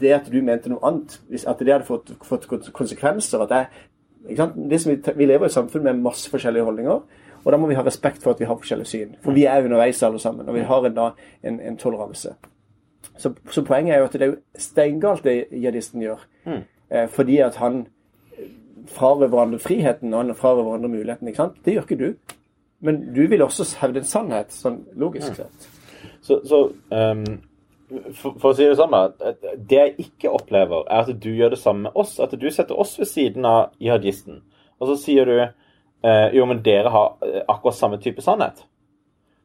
det at du mente noe annet, at det hadde fått, fått konsekvenser at jeg, vi, vi lever i et samfunn med masse forskjellige holdninger, og da må vi ha respekt for at vi har forskjellige syn. For vi er underveis alle sammen, og vi har en, da, en, en toleranse. Så, så poenget er jo at det er jo steingalt det jihadisten gjør. Eh, fordi at han eh, frarøver hverandre friheten, og han frarøver hverandre muligheten. ikke sant? Det gjør ikke du. Men du vil også hevde en sannhet, sånn logisk sett. Så, så ehm, for, for å si det sånn, da. Det jeg ikke opplever, er at du gjør det samme med oss. At du setter oss ved siden av jihadisten. Og så sier du eh, jo, men dere har eh, akkurat samme type sannhet.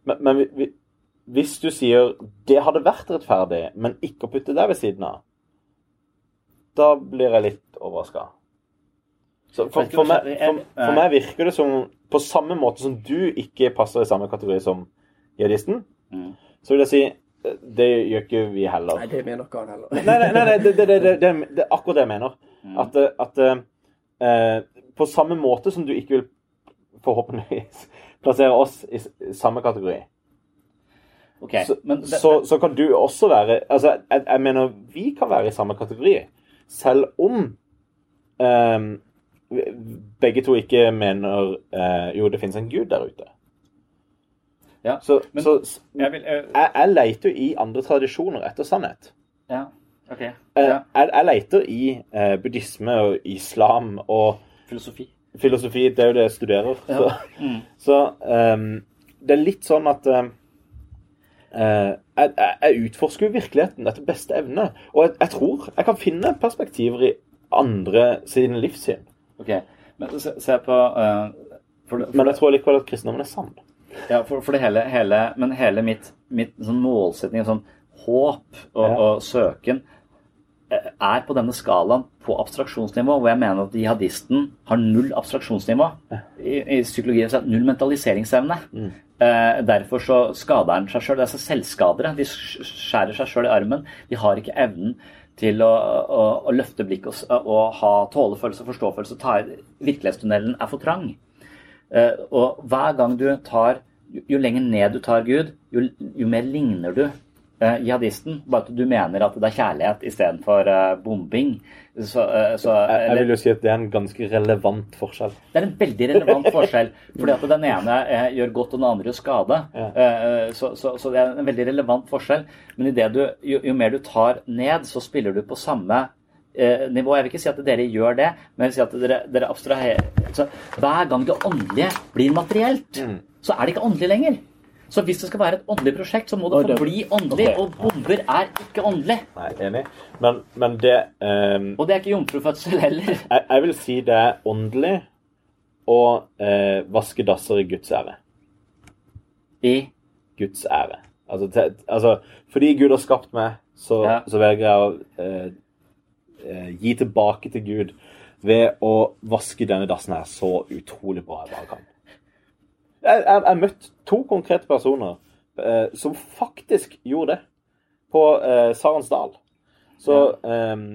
Men, men vi, vi, hvis du sier det hadde vært rettferdig, men ikke å putte deg ved siden av, da blir jeg litt overraska. For, for, for, meg, for, meg virker det som På samme måte som du ikke passer i samme kategori som jihadisten, Mm. så vil jeg si det gjør ikke vi heller. Nei, det mener ikke han heller. Nei, nei, nei, nei det, det, det, det, er akkurat det jeg mener. At, eh, at eh, på samme måte som du ikke vil forhåpentligvis <laughs> plassere oss i, samme kategori, okay, så, men det- så, så kan du også være Altså, jeg, jeg mener vi kan være i samme kategori, selv om eh, begge to ikke mener eh, Jo, det finnes en gud der ute. Ja, Så, men- så jeg vil eh, jeg, jeg leter jo i andre tradisjoner etter sannhet. Ja, ok. Eh, Ja. Jeg, jeg leter i eh, buddhisme og islam og Filosofi. filosofi. Det er jo det jeg studerer. Så, Mm. så um, det er litt sånn at jeg, jeg, jeg utforsker jo virkeligheten etter beste evne. Og jeg, jeg tror jeg kan finne perspektiver i andre sine livssyn. Ok, men se, se på uh, for, for, Men jeg tror likevel at kristendommen er sann. Ja, for, for det hele, hele Men hele mitt, mitt sånn målsetning, sånn håp og, Ja. og søken eh, er på denne skalaen på abstraksjonsnivå, hvor jeg mener at jihadisten har null abstraksjonsnivå. I, i psykologi er det null mentaliseringsevne. Eh, derfor så skader han seg sjøl. Det er så selvskadere. De skjærer seg sjøl i armen. De har ikke evnen til å, å, å løfte blikket og, og ha tålefølelse og forståelse. Ta, virkelighetstunnelen er for trang. Eh, og hver gang du tar Jo, jo lenger ned du tar Gud, jo, jo mer ligner du eh, jihadisten. Bare at du mener at det er kjærlighet istedenfor eh, bombing. Så, eh, så, Jeg, jeg vil jo si at det er en ganske relevant forskjell. det er en veldig relevant forskjell. fordi at den ene eh, gjør godt, og den andre gjør skade. Ja. Eh, så, så, så det er en veldig relevant forskjell. Men i det du, jo, jo mer du tar ned, så spiller du på samme eh, nivå. Jeg vil ikke si at dere gjør det, men jeg vil si at dere, dere abstraherer så Hver gang det åndelige blir materielt, så er det ikke åndelig lenger. Så hvis det skal være et åndelig prosjekt, så må det forbli åndelig. Okay. Og bomber er ikke åndelig. Nei, enig. Men, men det um, Og det er ikke jomfrufødsel heller. <laughs> jeg, jeg vil si det er åndelig å uh, vaske dasser i Guds ære. I Guds ære. Altså, te, altså fordi Gud har skapt meg, så, Ja. så velger jeg å uh, uh, gi tilbake til Gud ved å vaske denne dassen her så utrolig bra jeg bare kan. Jeg har møtt to konkrete personer eh, som faktisk gjorde det på eh, Sarensdal. Så eh,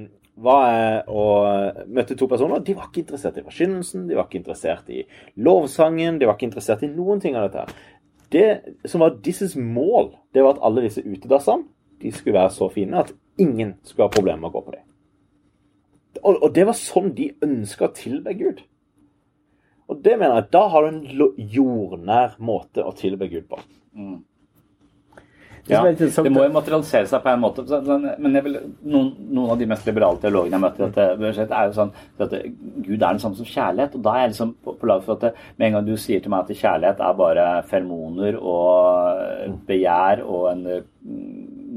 var jeg og møtte to personer. De var ikke interessert i forkynnelsen, de var ikke interessert i lovsangen, de var ikke interessert i noen ting av dette. Det som var disses mål, det var at alle disse utedassene de skulle være så fine at ingen skulle ha problemer med å gå på dem. Og, og det var sånn de ønska å tilbe Gud. Og det mener jeg, da har du en jordnær måte å tilbe Gud på. Det som er det må jo materialisere seg på en måte. Men jeg vil, noen, noen av de mest liberale teologene jeg møter, dette er jo sånn at Gud er den samme som kjærlighet. Og da er jeg liksom på, på lag for at det, med en gang du sier til meg at kjærlighet er bare fermoner og begjær og en eh,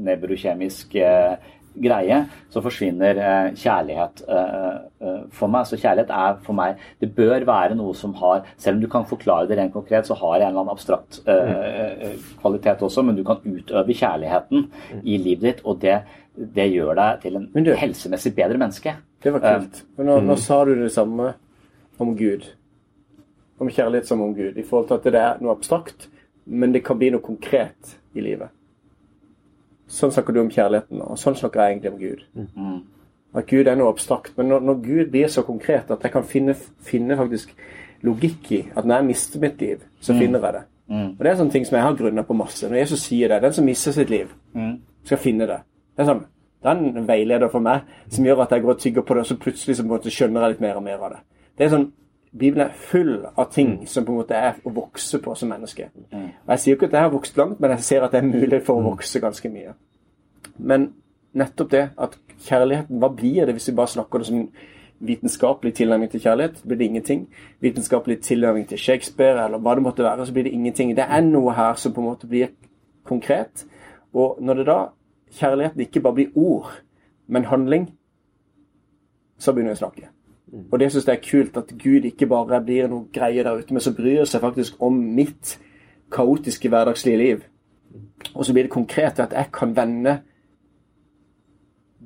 nevrokjemisk eh, greie, så forsvinner eh, kjærlighet eh, eh, for meg. Så kjærlighet er for meg Det bør være noe som har Selv om du kan forklare det rent konkret, så har det en eller annen abstrakt eh, kvalitet også, men du kan utøve kjærligheten i livet ditt, og det, det gjør deg til en du- helsemessig bedre menneske. Det var kult. For nå, nå sa du det samme om Gud. Om kjærlighet som om Gud. I forhold til at det er noe abstrakt, men det kan bli noe konkret i livet. Sånn snakker du om kjærligheten, og sånn snakker jeg egentlig om Gud. At Gud er noe abstrakt. Men når, når Gud blir så konkret at jeg kan finne, finne faktisk logikk i at når jeg mister mitt liv, så finner jeg det. Og Det er sånne ting som jeg har grunna på masse. Når Jesus sier det, den som mister sitt liv, skal finne det. Det er sånn, det er en veileder for meg som gjør at jeg går og tygger på det, og så plutselig så skjønner jeg litt mer og mer av det. Det er sånn, Bibelen er full av ting som på en måte er å vokse på som menneske. Og Jeg sier ikke at jeg har vokst langt, men jeg ser at det er mulig for å vokse ganske mye. Men nettopp det at kjærligheten, hva blir det hvis vi bare snakker det som en vitenskapelig tilnærming til kjærlighet? Blir det ingenting? Vitenskapelig tilnærming til Shakespeare, eller hva det måtte være, så blir det ingenting. Det er noe her som på en måte blir konkret. Og når det da kjærligheten ikke bare blir ord, men handling, så begynner vi å snakke. Og det syns jeg er kult, at Gud ikke bare blir noe greie der ute, men så bryr seg faktisk om mitt kaotiske hverdagslige liv. Og så blir det konkret ved at jeg kan vende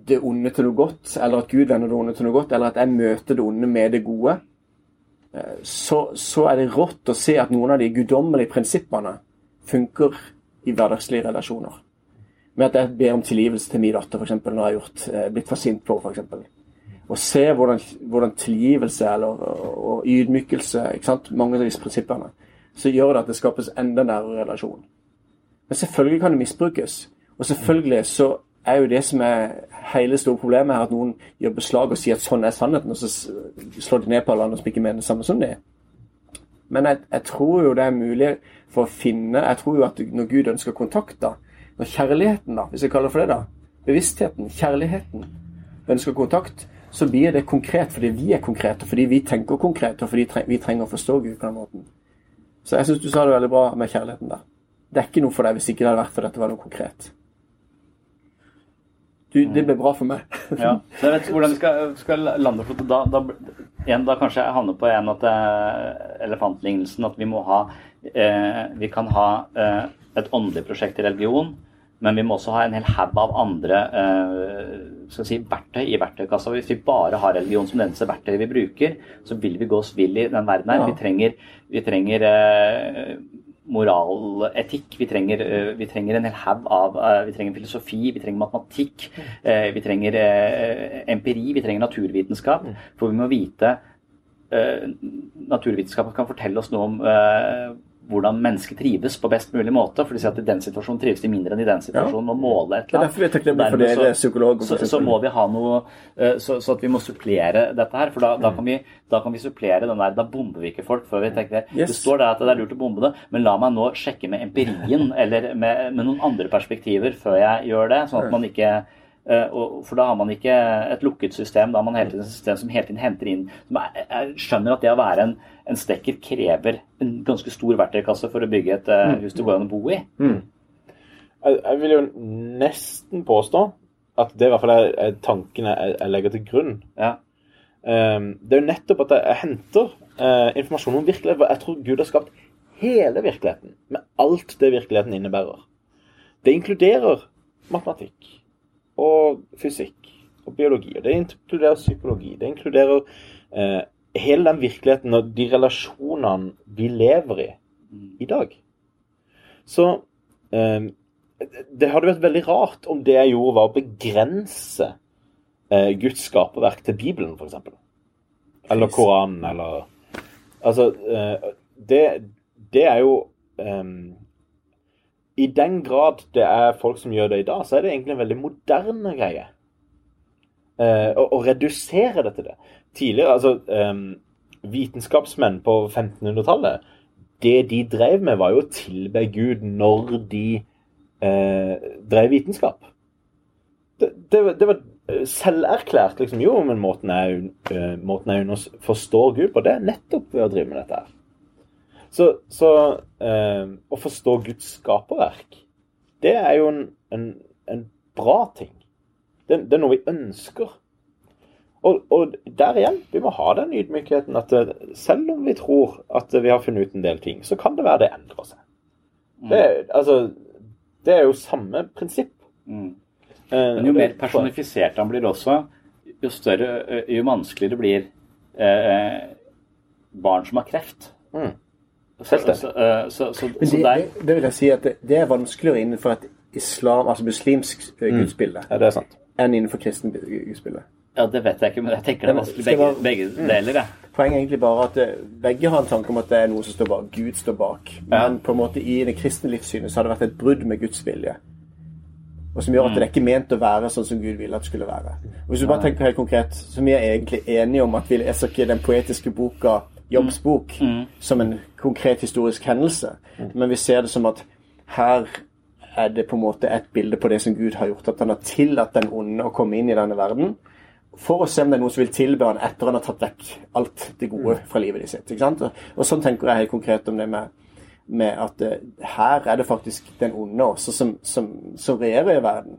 det onde til noe godt, eller at Gud vender det onde til noe godt, eller at jeg møter det onde med det gode. Eh, Så, så er det rått å se at noen av de guddommelige prinsippene funker i hverdagslige relasjoner. Med at jeg ber om tilgivelse til min datter, f.eks., når jeg har gjort, eh, blitt for sint på henne, f.eks. Og se hvordan, hvordan tilgivelse eller, og, og ydmykelse, mange av disse prinsippene, så gjør det at det skapes enda nærere relasjon. Men selvfølgelig kan det misbrukes. Og selvfølgelig så er jo det som er hele store problemet her, at noen gjør beslag og sier at sånn er sannheten, og så slår de ned på alle andre som ikke mener det samme som de. Men jeg, jeg tror jo det er mulig for å finne Jeg tror jo at når Gud ønsker kontakt, da, når kjærligheten, da, hvis jeg kaller det for det, da, bevisstheten, kjærligheten, ønsker kontakt, så blir det konkret fordi vi er konkrete, fordi vi tenker konkret, og fordi vi trenger å forstå Gud på den måten. Så jeg syns du sa det veldig bra med kjærligheten der. Det er ikke noe for deg hvis ikke det hadde vært for dette var noe konkret. Du, det ble bra for meg. <laughs> Ja. Så jeg vet ikke hvordan vi skal, skal lande for da, da, en, da kanskje jeg havner på en at eh, elefantlignelsen at vi må ha eh, Vi kan ha eh, et åndelig prosjekt i religion, men vi må også ha en hel haug av andre eh, si, verktøy i verktøykassa. Hvis vi bare har religion som det eneste verktøyet vi bruker, så vil vi gå oss vill i den verden her. Ja. Vi trenger, vi trenger eh, moraletikk. Vi trenger, eh, vi trenger en hel haug av Vi trenger filosofi, vi trenger matematikk, vi trenger empiri, vi trenger naturvitenskap. For vi må vite Naturvitenskapen kan fortelle oss noe om hvordan mennesket trives på best mulig måte. For de sier at i den situasjonen trives de mindre enn i den situasjonen. Og måle et Det er eller derfor vi er takknemlige for dere psykologer, Så, så må vi ha noe eh, så, så at vi må supplere dette her. For da, da, kan vi, da kan vi supplere den der Da bomber vi ikke folk før vi tenker Yes. Det står der at det er lurt å bombe det, men la meg nå sjekke med empirien eller med, med noen andre perspektiver før jeg gjør det. Sånn at man ikke for da har man ikke et lukket system, da har man hele tiden et system som hele tiden henter inn Jeg skjønner at det å være en, en stekker krever en ganske stor verktøykasse for å bygge et eh, hus det går an å bo i. Jeg, jeg vil jo nesten påstå at det i hvert fall er, tankene jeg, legger til grunn. Ja. Um, det er jo nettopp at jeg, henter eh, informasjon om virkeligheten. for Jeg tror Gud har skapt hele virkeligheten, med alt det virkeligheten innebærer. Det inkluderer matematikk og fysikk og biologi. og Det inkluderer psykologi. Det inkluderer eh, hele den virkeligheten og de relasjonene vi lever i i dag. Så eh, det hadde vært veldig rart om det jeg gjorde, var å begrense eh, Guds skaperverk til Bibelen, f.eks. Eller Koranen, eller Altså, eh, det, det er jo eh, I den grad det er folk som gjør det i dag, så er det egentlig en veldig moderne greie. Eh, å, å redusere det til det. Tidligere, altså eh, Vitenskapsmenn på 1500-tallet, det de drev med, var jo å tilbe Gud når de eh, drev vitenskap. Det, det, det var selverklært, liksom. Jo, men måten jeg, eh, måten jeg forstår Gud på, det er nettopp ved å drive med dette her. Så, så eh, å forstå Guds skaperverk, det er jo en, en, en bra ting. Det, det er noe vi ønsker. Og, og der igjen, vi må ha den ydmykheten at eh, selv om vi tror at vi har funnet ut en del ting, så kan det være det endrer seg. Det, er- altså, det er jo samme prinsipp. Mm. Eh, Men jo mer personifisert han blir også, jo større, jo vanskeligere blir eh, barn som har kreft. Mm. Så, så, eh, så, så, Men så det, det, det vil jeg si at det, det er vanskeligere innenfor et islam, altså muslimsk gudsbilde gudsbilde, Ja, det er sant. enn innenfor kristen gudsbilde. ja, det vet jeg ikke, men jeg tenker det er vanskelig begge, begge deler. Mm. Poenget er egentlig bare at eh, begge har en tanke om at det er noe som står bak. Gud står bak. Men på en måte i det kristne livssynet så har det vært et brudd med Guds vilje. Og som gjør at det er ikke ment å være sånn som Gud ville at det skulle være. Og Hvis du bare tenker helt konkret, så vi er egentlig enige om at vi leser ikke den poetiske boka Jobbs bok som en konkret historisk hendelse, men vi ser det som at her er det på en måte et bilde på det som Gud har gjort. At han har tillatt den onde å komme inn i denne verden for å se om det er noen som vil tilbe han etter han har tatt vekk alt det gode fra livet sitt. Ikke sant? Og, og sånn tenker jeg helt konkret om det med, med at eh, her er det faktisk den onde også som, som, som regjerer i verden.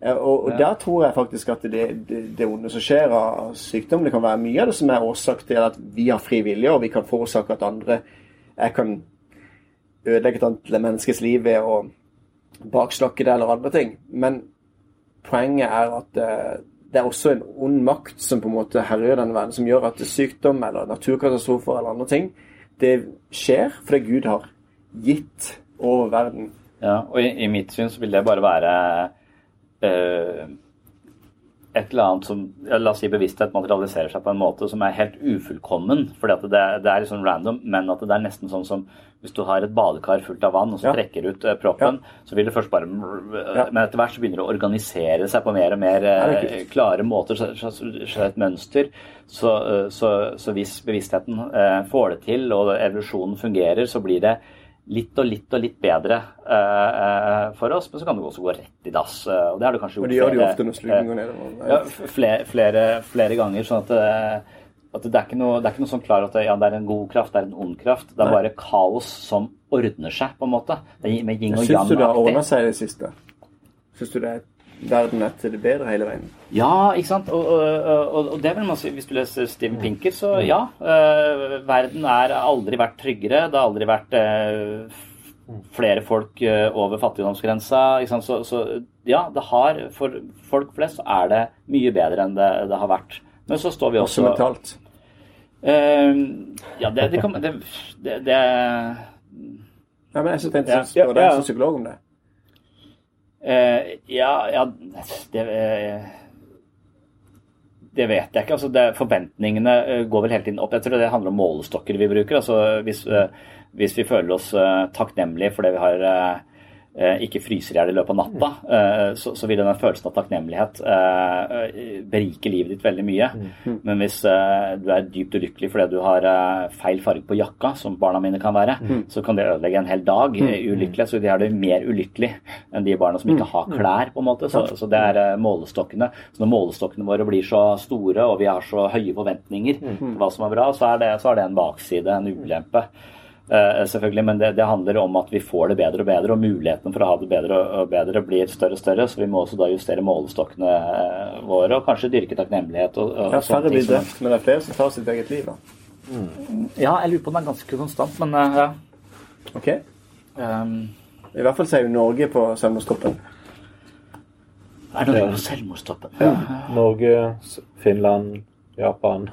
Eh, og, ja. der tror jeg faktisk at det, det, det onde som skjer av sykdom, det kan være mye av det som er årsak til at vi har fri vilje, og vi kan forårsake at andre Jeg kan ødelegge et annet menneskes liv ved å bakslakke det eller andre ting. Men poenget er at eh, det er også en ond makt som på en måte herjer denne verden, som gjør at sykdom eller naturkatastrofer eller andre ting, det skjer fordi Gud har gitt over verden. Ja, og i, i mitt syn så vil det bare være eh, et eller annet som ja, La oss si bevissthet materialiserer seg på en måte som er helt ufullkommen. fordi at det, det er liksom random, men at det er nesten sånn som hvis du har et badekar fullt av vann og så Ja. trekker ut eh, proppen, så vil det først bare Ja. Men etter hvert så begynner det å organisere seg på mer og mer er eh, klare måter, så, skjer et mønster. Så, eh, så, så hvis bevisstheten eh, får det til, og evolusjonen fungerer, så blir det litt og litt og litt bedre eh, for oss, men så kan det også gå rett i dass. eh, og det har du kanskje gjort gjør flere- ofte når sluken går nedover. ja, flere, flere, flere ganger. sånn at, at det, er noe, det er ikke noe sånn klar at det, ja, det er en god kraft, det er en ond kraft. Det er bare kaos som ordner seg, på en måte. Det er med yin og Syns du det har ordna seg i det siste? Syns du det er verden er til det bedre hele veien? Ja, ikke sant. Og, og, og, og det vil man si, hvis du leser Steven Pinker, så ja. eh, verden er aldri vært tryggere. Det har aldri vært eh, flere folk eh, over fattigdomsgrensa. Ikke sant? Så, så ja, det har For folk flest så er det mye bedre enn det, det har vært. Men så står vi Også også mentalt. Eh, ja, det, det kan det, det, det Ja, men jeg synes det er interessant å spørre deg som psykolog om det. Eh, Ja, ja det, eh, det vet jeg ikke. altså det, Forventningene eh, går vel hele tiden opp. Jeg tror det handler om målestokker vi bruker. altså Hvis, eh, hvis vi føler oss takknemlige for det vi har ikke fryser i hjel i løpet av natta, eh, så, så vil den følelsen av takknemlighet eh, berike livet ditt veldig mye. Men hvis eh, du er dypt ulykkelig fordi du har eh, feil farge på jakka, som barna mine kan være, så kan det ødelegge en hel dag eh, ulykkelig. Så de er det mer ulykkelig enn de barna som ikke har klær, på en måte. Så, så det er eh, målestokkene. Så når målestokkene våre blir så store, og vi har så høye forventninger til hva som er bra, så er det, så er det en bakside, en ulempe. Eh, selvfølgelig, Men det, det handler om at vi får det bedre og bedre, og muligheten for å ha det bedre og bedre blir større og større. Så vi må også da justere målestokkene eh, våre, og kanskje dyrke takknemlighet. Og, og Ja, færre blir drept, men det er flere som tar sitt eget liv. da. Ja, jeg lurer på om den er ganske konstant, men eh, ja. Ok? Um, I hvert fall så er jo Norge på selvmordstoppen. er det noe på selvmordstoppen? Norge, Finland, Japan.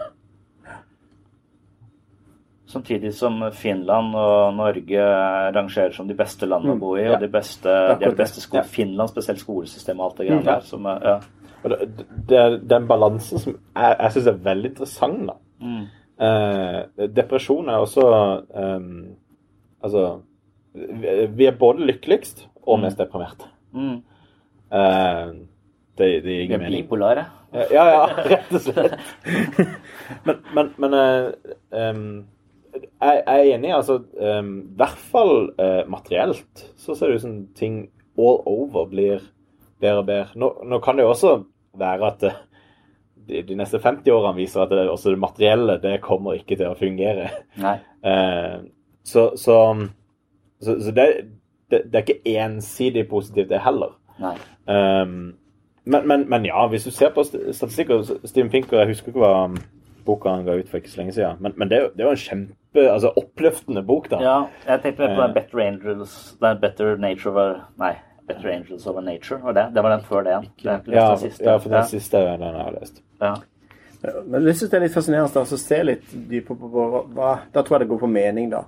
Samtidig som Finland og Norge rangerer som de beste landene å bo i, Ja. og de beste, de beste sko. Ja. Finland, spesielt skolesystemet og alt det greiene Mm, der. Som, er- ja. Og det, det er den balansen som jeg, jeg syns er veldig interessant. da. Mm. Eh, depresjon er også eh, Altså vi, vi er både lykkeligst og mest deprimerte. Mm. Eh, det, det gir Vi er bipolare. Ja, ja, rett og slett. <laughs> men men, men eh, ehm, jeg, er enig. altså ehm, I hvert fall uh, materielt så ser det ut som ting all over blir bedre og bedre. Nå, nå kan det jo også være at uh, de, de neste 50 årene viser at det, også det materielle det kommer ikke til å fungere. Nei. Uh, <laughs> så så, så, så det, det, det er ikke ensidig positivt, det heller. Nei. Um, men, men, men ja, hvis du ser på statistikker Steven Pinker, jeg husker ikke hva boka han ga ut for ikke så lenge siden, men, men det, er jo- det er jo en kjempe altså oppløftende bok, da. Ja, jeg tenkte mer på Eh. den Better Angels er Better Nature over Nei, Better Angels over Nature, var det? Det var den før det igjen. Det Ja, den ja, for den ja. siste er den jeg har lest. Ja. Men jeg synes det er litt fascinerende å se litt dypere på på, hva Da tror jeg det går på mening, da.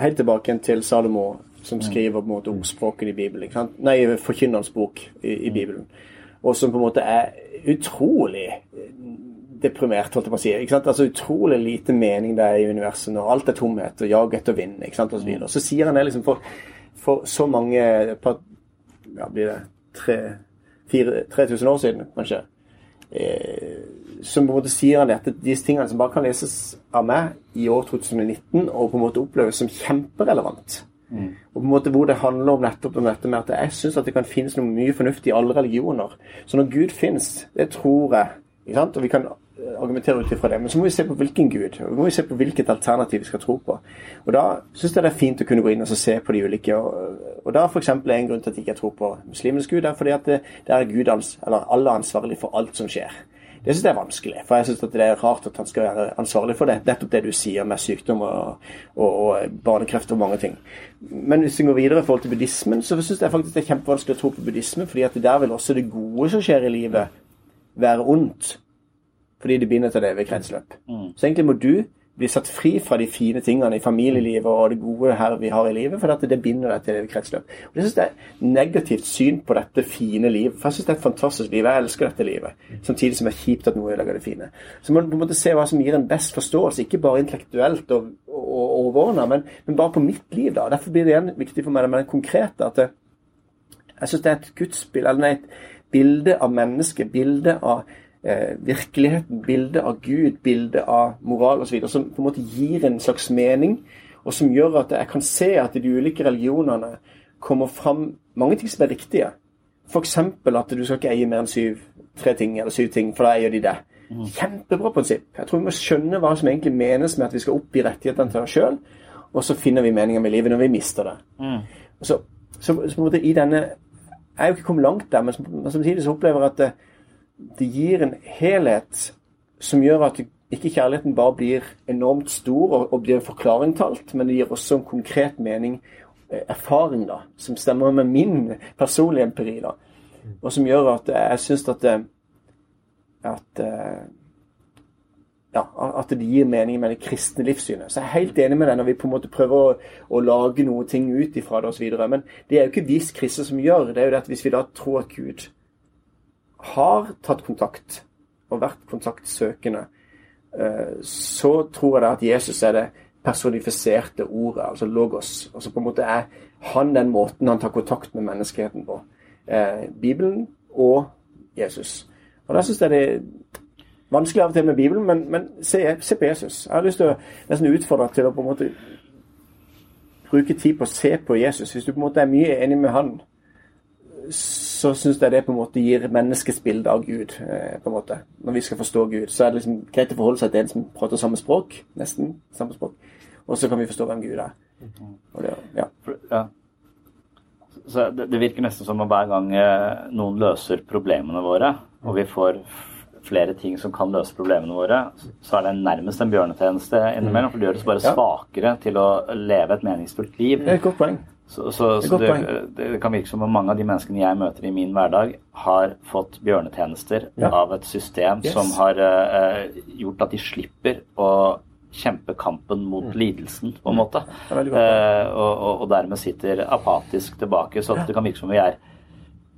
Helt tilbake til Salomo, som skriver på en måte ordspråket i Bibelen. ikke sant? Nei, Forkynnerens bok i, i Bibelen. Og som på en måte er utrolig deprimert, holdt jeg på å si. ikke sant? Altså Utrolig lite mening det er i universet når alt er tomhet og jag etter vind. ikke sant, og Så, videre. så sier han det liksom for, for så mange på, Ja, blir det tre, fire, 3000 år siden, kanskje? eh, som på en måte sier han dette, disse tingene som bare kan leses av meg i år 2019 og på en måte oppleves som kjemperelevant. Og på en måte hvor det handler om nettopp om dette med at jeg syns det kan finnes noe mye fornuftig i alle religioner. Så når Gud fins, det tror jeg, ikke sant? og vi kan argumentere ut ifra det, men så må vi se på hvilken Gud, vi må se på hvilket alternativ vi skal tro på. Og da syns jeg det er fint å kunne gå inn og se på de ulike. Og, og da f.eks. er en grunn til at jeg ikke tror på muslimenes Gud, er fordi at det, det er Gud ans, eller alle ansvarlig for alt som skjer. Det syns jeg er vanskelig, for jeg syns det er rart at han skal være ansvarlig for det. Nettopp det du sier med sykdom og, og, og barnekreft og mange ting. Men hvis vi går videre i forhold til buddhismen, så syns jeg faktisk det er kjempevanskelig å tro på buddhismen, fordi at der vil også det gode som skjer i livet, være ondt. Fordi det binder til det ved kretsløp. Så egentlig må du bli satt fri fra de fine tingene i familielivet og det gode her vi har i livet, for det binder deg til det ved kretsløp. Og det syns jeg er et negativt syn på dette fine livet. For jeg syns det er et fantastisk liv. Jeg elsker dette livet. Samtidig som det er kjipt at noe ødelegger det fine. Så man må se hva som gir en best forståelse, ikke bare intellektuelt og, og, overordna, men, men bare på mitt liv. da. Derfor blir det igjen viktig for meg med den konkrete. at det, jeg syns det er et gudsbilde, eller nei, et bilde av mennesket, bilde av eh, virkeligheten, bildet av Gud, bildet av moral osv., som på en måte gir en slags mening, og som gjør at jeg kan se at de ulike religionene kommer fram mange ting som er riktige. F.eks. at du skal ikke eie mer enn syv, tre ting eller syv ting, for da eier de det. Kjempebra prinsipp. Jeg tror vi må skjønne hva som egentlig menes med at vi skal oppgi rettighetene til oss sjøl, og så finner vi meninga med livet når vi mister det. Mm. Så, så, så på en måte i denne Jeg er jo ikke kommet langt der, men samtidig så opplever jeg at det, gir en helhet som gjør at ikke kjærligheten bare blir enormt stor og, og blir en forklaring til alt, men det gir også en konkret mening, eh, erfaring, da, som stemmer med min personlige empiri. da, Og som gjør at jeg syns at det, at eh, ja, at det gir mening med det kristne livssynet. Så jeg er helt enig med deg når vi på en måte prøver å, å lage noe ut ifra det osv. Men det er jo ikke vi kristne som gjør det. er jo det at Hvis vi da tror at Gud har tatt kontakt og vært kontaktsøkende, eh, så tror jeg da at Jesus er det personifiserte ordet, altså logos. Altså på en måte er han den måten han tar kontakt med menneskeheten på. Eh, Bibelen og Jesus. Og da syns jeg det er vanskelig av og til med Bibelen, men, men se, se, på Jesus. Jeg har lyst til å nesten utfordre til å på en måte bruke tid på å se på Jesus. Hvis du på en måte er mye enig med han, så syns jeg det på en måte gir menneskets bilde av Gud. Eh, på en måte. Når vi skal forstå Gud, så er det liksom greit å forholde seg til en som prater samme språk. Nesten samme språk. Og så kan vi forstå hvem Gud er. Det, ja. Ja. Så det, det virker nesten som at hver gang eh, noen løser problemene våre, og vi får flere ting som kan løse problemene våre, så er det nærmest en bjørnetjeneste innimellom. For det gjør oss bare svakere til å leve et meningsfullt liv. Det er et godt poeng. Så, så, så det, det kan virke som om mange av de menneskene jeg møter i min hverdag, har fått bjørnetjenester Ja. av et system Yes. som har uh, gjort at de slipper å kjempe kampen mot lidelsen, på en måte. Mm. Poeng. Eh, og, og, dermed sitter apatisk tilbake. Så ja. det kan virke som om vi er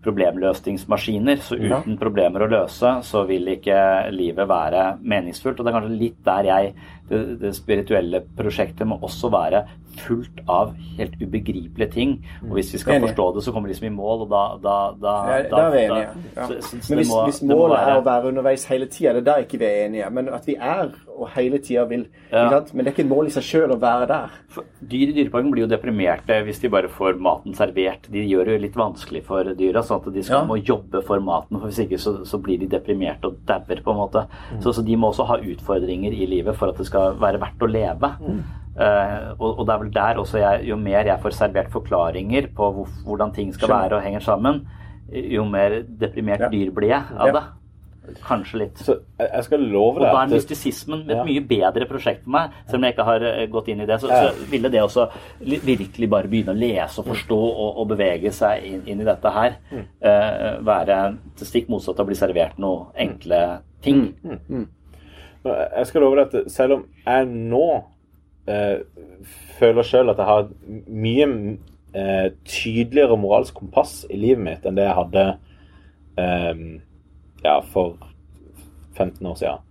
problemløsningsmaskiner. Så Ja. uten problemer å løse, så vil ikke livet være meningsfullt. Og det er kanskje litt der jeg Det, det spirituelle prosjektet må også være fullt av helt ubegripelige ting. Og hvis vi skal Enig. forstå det, så kommer vi liksom i mål, og da Da, da, Ja, da, er vi enige. Ja. så- så- så Men hvis, må- hvis målet være- er å være underveis hele tida, det er der ikke vi er enige. Men at vi er og hele tida vil Ja. Men det er ikke et mål i seg sjøl å være der. For Dyr i dyreparken blir jo deprimerte hvis de bare får maten servert. De gjør det jo litt vanskelig for dyra, sånn at de skal må jobbe for maten. for Hvis ikke så, så blir de deprimerte og dauer, på en måte. Mm. Så, så de må også ha utfordringer i livet for at det skal være verdt å leve. Mm. Eh, og, og det er vel der også jeg, jo mer jeg får servert forklaringer på hvor, hvordan ting skal være og henger sammen, jo mer deprimert Ja. dyr blir jeg av det. Kanskje litt. Så jeg jeg skal love Og da er mystisismen et Ja. mye bedre prosjekt for meg. Selv om jeg ikke har eh, gått inn i det, så, så ville det også virkelig bare begynne å lese og forstå og, og bevege seg inn, inn i dette her. Mm. eh, være til stikk motsatt av å bli servert noen enkle ting. Jeg skal love deg at selv om jeg nå eh, føler sjøl at jeg har mye eh, tydeligere moralsk kompass i livet mitt enn det jeg hadde eh, ja, for 15 år siden,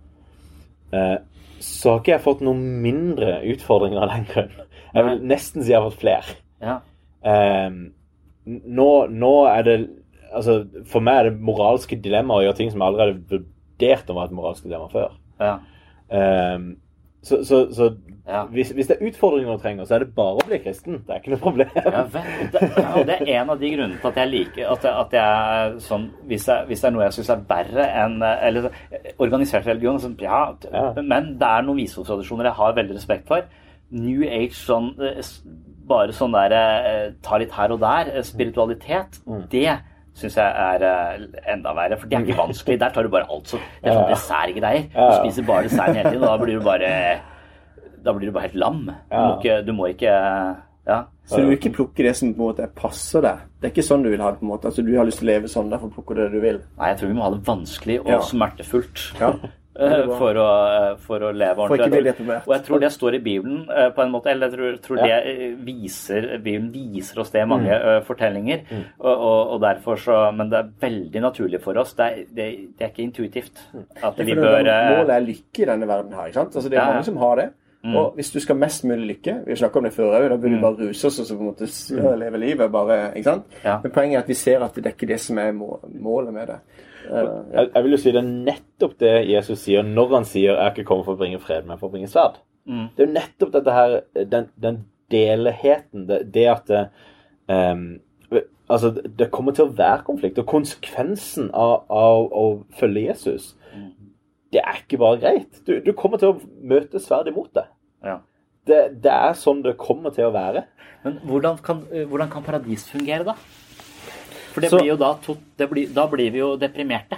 eh, så har ikke jeg fått noen mindre utfordringer av den grunn. Jeg vil nesten si jeg har fått flere. Ja. Eh, nå, nå er det Altså, for meg er det moralske dilemmaer å gjøre ting som jeg allerede vurderte å være et moralsk dilemma før. Ja. Ehm, så så, så Ja. hvis, hvis det er utfordringer du trenger, så er det bare å bli kristen. Det er ikke noe problem. Ja, det, og det er en av de grunnene til at jeg liker at jeg, at jeg sånn hvis, jeg, hvis det er noe jeg syns er verre enn Eller organisert religion sånn, ja, Ja. men det er noen visdomstradisjoner jeg har veldig respekt for. New age sånn eh, Bare sånn der eh, ta litt her og der. eh, Spiritualitet. Mm. Det syns jeg er eh, enda verre, for det er ikke vanskelig. Der tar du bare alt som Det er sånn dessertgreier. Du spiser bare dessert hele tiden, og da blir du bare Da blir du bare helt lam. Du må ikke, du må ikke Ja. Så du vil ikke plukke det som på en måte passer deg. Det er ikke sånn du vil ha det. på en måte. Altså Du har lyst til å leve sånn, derfor plukker du det du vil. Nei, jeg tror vi må ha det vanskelig og Ja. smertefullt Ja. Eh, for, å, for å leve ordentlig. Og jeg tror det står i Bibelen eh, på en måte, eller jeg tror, tror Ja. det eh, viser Bibelen viser oss det i mange Mm. eh, fortellinger. Og, og, og derfor så Men det er veldig naturlig for oss. Det er, det, det er ikke intuitivt at vi bør eh, Målet er lykke i denne verden her. ikke sant? Altså Det er Ja, ja. mange som har det. Mm. Og hvis du skal mest mulig lykke Vi har om det før òg. Da burde vi bare ruse oss og så på en måte leve livet. bare, ikke sant? Ja. Men poenget er at vi ser at det er ikke det som er målet med det. Jeg, jeg vil jo si det er nettopp det Jesus sier når han sier 'jeg er ikke kommet for å bringe fred, men for å bringe sverd'. Mm. Det er jo nettopp dette her, den, den delheten, det, det at det, um, Altså, det kommer til å være konflikt, og konsekvensen av, av å følge Jesus, det er ikke bare greit. Du, du kommer til å møte sverd imot deg. ja. Det, det er sånn det kommer til å være. Men hvordan kan, eh, hvordan kan paradis fungere, da? For det Så- blir jo da, to, det blir, da blir vi jo deprimerte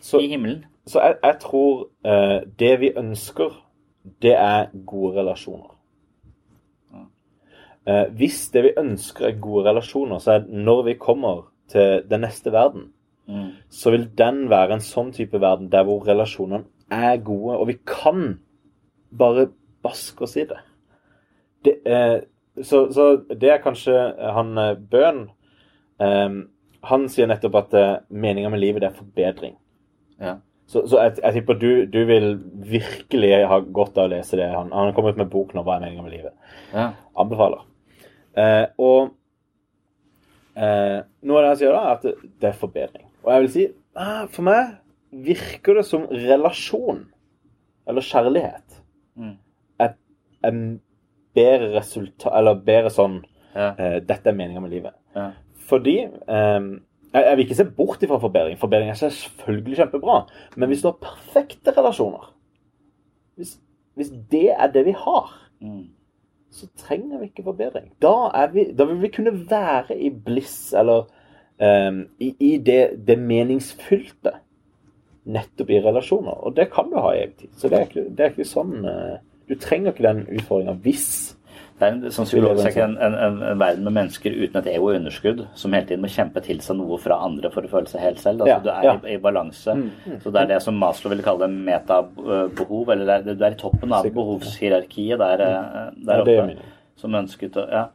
Så, i himmelen. så jeg, jeg tror eh, det vi ønsker, det er gode relasjoner. Eh, hvis det vi ønsker er gode relasjoner, så er det når vi kommer til den neste verden, Mm. så vil den være en sånn type verden der hvor relasjonene er gode, og vi kan bare baske oss i det. det eh, så, så det er kanskje han bøn... Bøhn eh, Han sier nettopp at uh, meninga med livet det er forbedring. Ja. Så, så jeg, jeg tipper du, du vil virkelig ha godt av å lese det. Han, han har kommet med bok nå, 'Hva er meningen med livet'. Ja. Anbefaler. Uh, og uh, noe av det han sier da, er at det, er forbedring. Og jeg vil si, uh, for meg virker det som relasjon, eller kjærlighet, Mm. er, er bedre resultat, eller bedre sånn Ja. eh, Dette er meninga med livet. Ja. Fordi eh, jeg, vil ikke se bort ifra forbedring. Forbedring er selvfølgelig kjempebra. Men hvis du har perfekte relasjoner Hvis, hvis det er det vi har, Mm. så trenger vi ikke forbedring. Da, vi, da vil vi kunne være i bliss, eller um, i, i det, det meningsfylte. Nettopp i relasjoner. Og det kan du ha i evig tid. Så det er ikke, det er ikke sånn uh, Du trenger ikke den utfordringa hvis Det er en, psykologisk sett en, en, en, en verden med mennesker uten et ego og underskudd, som hele tiden må kjempe til seg noe fra andre for å føle seg helt selv. Altså, Ja, du er ja. i, i balanse. Så det er det som Maslow ville kalle metabehov, eller det er, du er i toppen av behovshierarkiet der, eh, der Ja, det er oppe. Ja, Som ønsket å Ja.